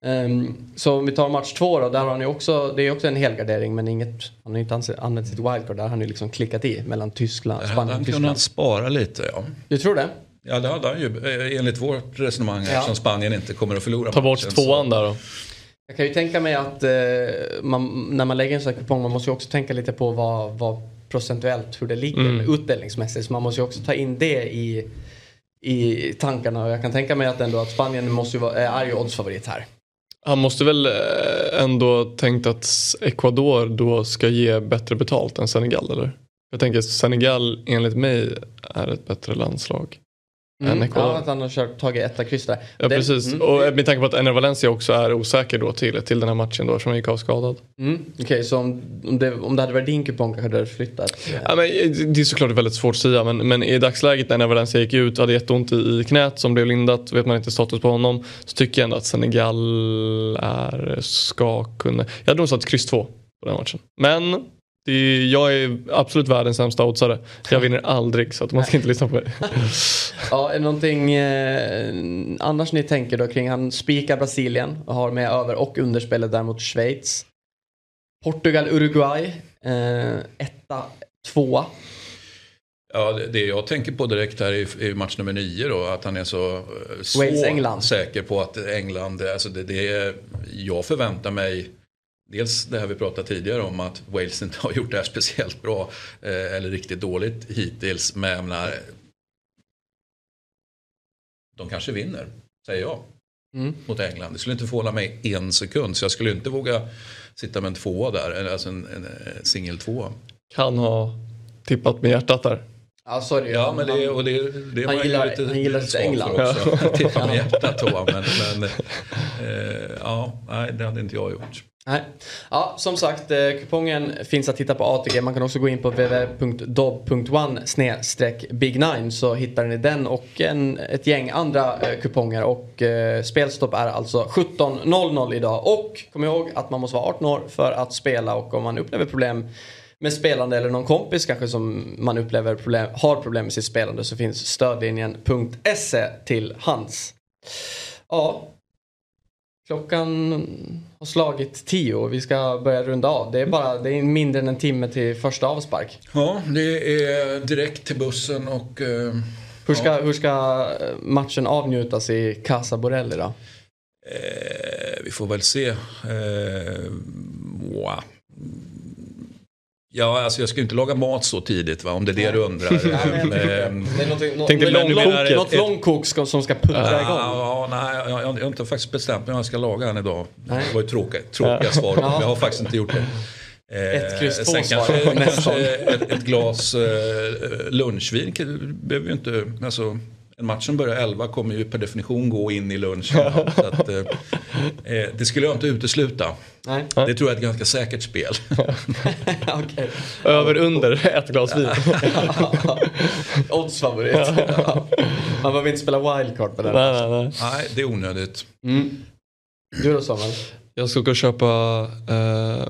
Um, så om vi tar match två då, där har ni också, det är också en helgardering men inget, han har inte använt sitt wildcard, där har ni liksom klickat i mellan Tyskland, Spanien och Tyskland. Han spara lite ja. Du tror det? Ja det hade han ju eh, enligt vårt resonemang ja. eftersom Spanien inte kommer att förlora Ta bort tvåan där då. Jag kan ju tänka mig att eh, man, när man lägger en sån här kupong man måste ju också tänka lite på vad, vad procentuellt hur det ligger mm. utdelningsmässigt. Så man måste ju också ta in det i, i tankarna och jag kan tänka mig att ändå att Spanien måste vara, är ju oddsfavorit här. Han måste väl eh, ändå tänkt att Ecuador då ska ge bättre betalt än Senegal eller? Jag tänker Senegal enligt mig är ett bättre landslag. Mm, ja, att han har kört, tagit etta kryss där. Ja, det, precis. Mm, och med tanke på att Ener Valencia också är osäker då till, till den här matchen då, som han gick avskadad. Mm, Okej, okay, så om, om, det, om det hade varit din kupong kanske du hade flyttat? Ja, men, det är såklart väldigt svårt att säga, men, men i dagsläget när Ener Valencia gick ut hade jätteont i, i knät som blev lindat, vet man inte status på honom, så tycker jag ändå att Senegal är, ska kunna... Jag hade nog satt kryss 2 på den matchen. Men är, jag är absolut världens sämsta oddsare. Jag vinner aldrig så att man ska inte lyssna på mig. ja, är det någonting eh, annars ni tänker då kring han spikar Brasilien och har med över och underspelet däremot Schweiz. Portugal, Uruguay. Eh, etta, tvåa. Ja, det jag tänker på direkt här är match nummer nio då. Att han är så, eh, så säker på att England, alltså det, det, jag förväntar mig Dels det här vi pratade tidigare om att Wales inte har gjort det här speciellt bra eh, eller riktigt dåligt hittills. Men jag menar, de kanske vinner, säger jag, mm. mot England. Det skulle inte förvåna mig en sekund. Så jag skulle inte våga sitta med en tvåa där, alltså en, en, en singel tvåa. Kan ha tippat med hjärtat där. Ja, sorry, ja, men det, och det, det han, gillar, lite, han gillar sitt England. Också. Tippa med hjärtat då, men, men eh, ja, nej, det hade inte jag gjort. Nej. Ja, som sagt, eh, kupongen finns att hitta på ATG. Man kan också gå in på www.dob.one big nine så hittar ni den och en, ett gäng andra eh, kuponger. Och eh, spelstopp är alltså 17.00 idag. Och kom ihåg att man måste vara 18 år för att spela och om man upplever problem med spelande eller någon kompis kanske som man upplever problem, har problem med sitt spelande så finns stödlinjen.se till hands. Ja, Klockan har slagit tio och vi ska börja runda av. Det är, bara, det är mindre än en timme till första avspark. Ja, det är direkt till bussen och... Uh, hur, ska, ja. hur ska matchen avnjutas i Casa Borelli då? Eh, vi får väl se. Eh, wow. Ja, alltså jag ska inte laga mat så tidigt va, om det är det du undrar. nej, men, det är något, något, lång, något långkok som ska puttra igång. Ja, nej, jag, jag, har inte faktiskt bestämt mig om jag ska laga den idag. Nej. Det var ju tråkiga, tråkiga svar, men jag har faktiskt inte gjort det. Ett kryss två sen kanske, kanske ett, ett glas eh, lunchvin behöver ju inte, alltså en match som börjar 11 kommer ju per definition gå in i lunchen. så att, eh, eh, det skulle jag inte utesluta. Nej, Det tror jag är ett ganska säkert spel. okej. Över under ett glas vin. Oddsfavorit. Man behöver inte spela wildcard på den. nej, nej, nej. Nej, det är onödigt. Mm. Du då Samuel? Jag ska gå och köpa eh,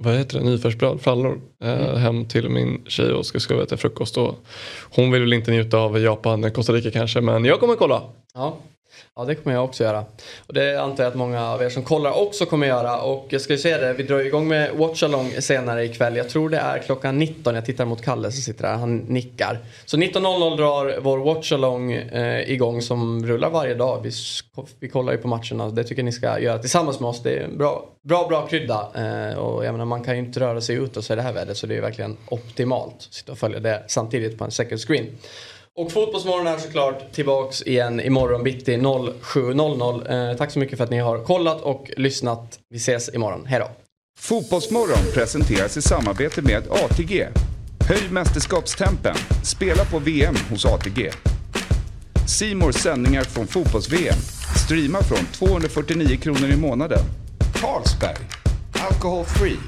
vad heter det, nyfärsbröd, frallor eh, hem till min tjej och ska skruva till frukost. Och hon vill väl inte njuta av Japan, Costa Rica kanske men jag kommer kolla. Ja ja, det kommer jag också göra. Och det antar jag att många av er som kollar också kommer göra. Och jag ska ju säga det, vi drar igång med Watch Along senare ikväll. Jag tror det är klockan 19. Jag tittar mot Kalle som sitter där, han nickar. Så 19.00 drar vår Watchalong eh, igång som rullar varje dag. Vi, vi kollar ju på matcherna, det tycker jag ni ska göra tillsammans med oss. Det är en bra, bra, bra krydda. Eh, och jag menar, man kan ju inte röra sig ut och så i det här vädret så det är verkligen optimalt. Sitta och följa det samtidigt på en second screen. Och Fotbollsmorgon är såklart tillbaks igen imorgon bitti 07.00. Eh, tack så mycket för att ni har kollat och lyssnat. Vi ses imorgon. Hej då! Fotbollsmorgon presenteras i samarbete med ATG. Höj mästerskapstempen. Spela på VM hos ATG. Simors sändningar från fotbolls-VM. Streama från 249 kronor i månaden. Carlsberg. Alcohol free.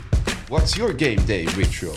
What's your game day ritual?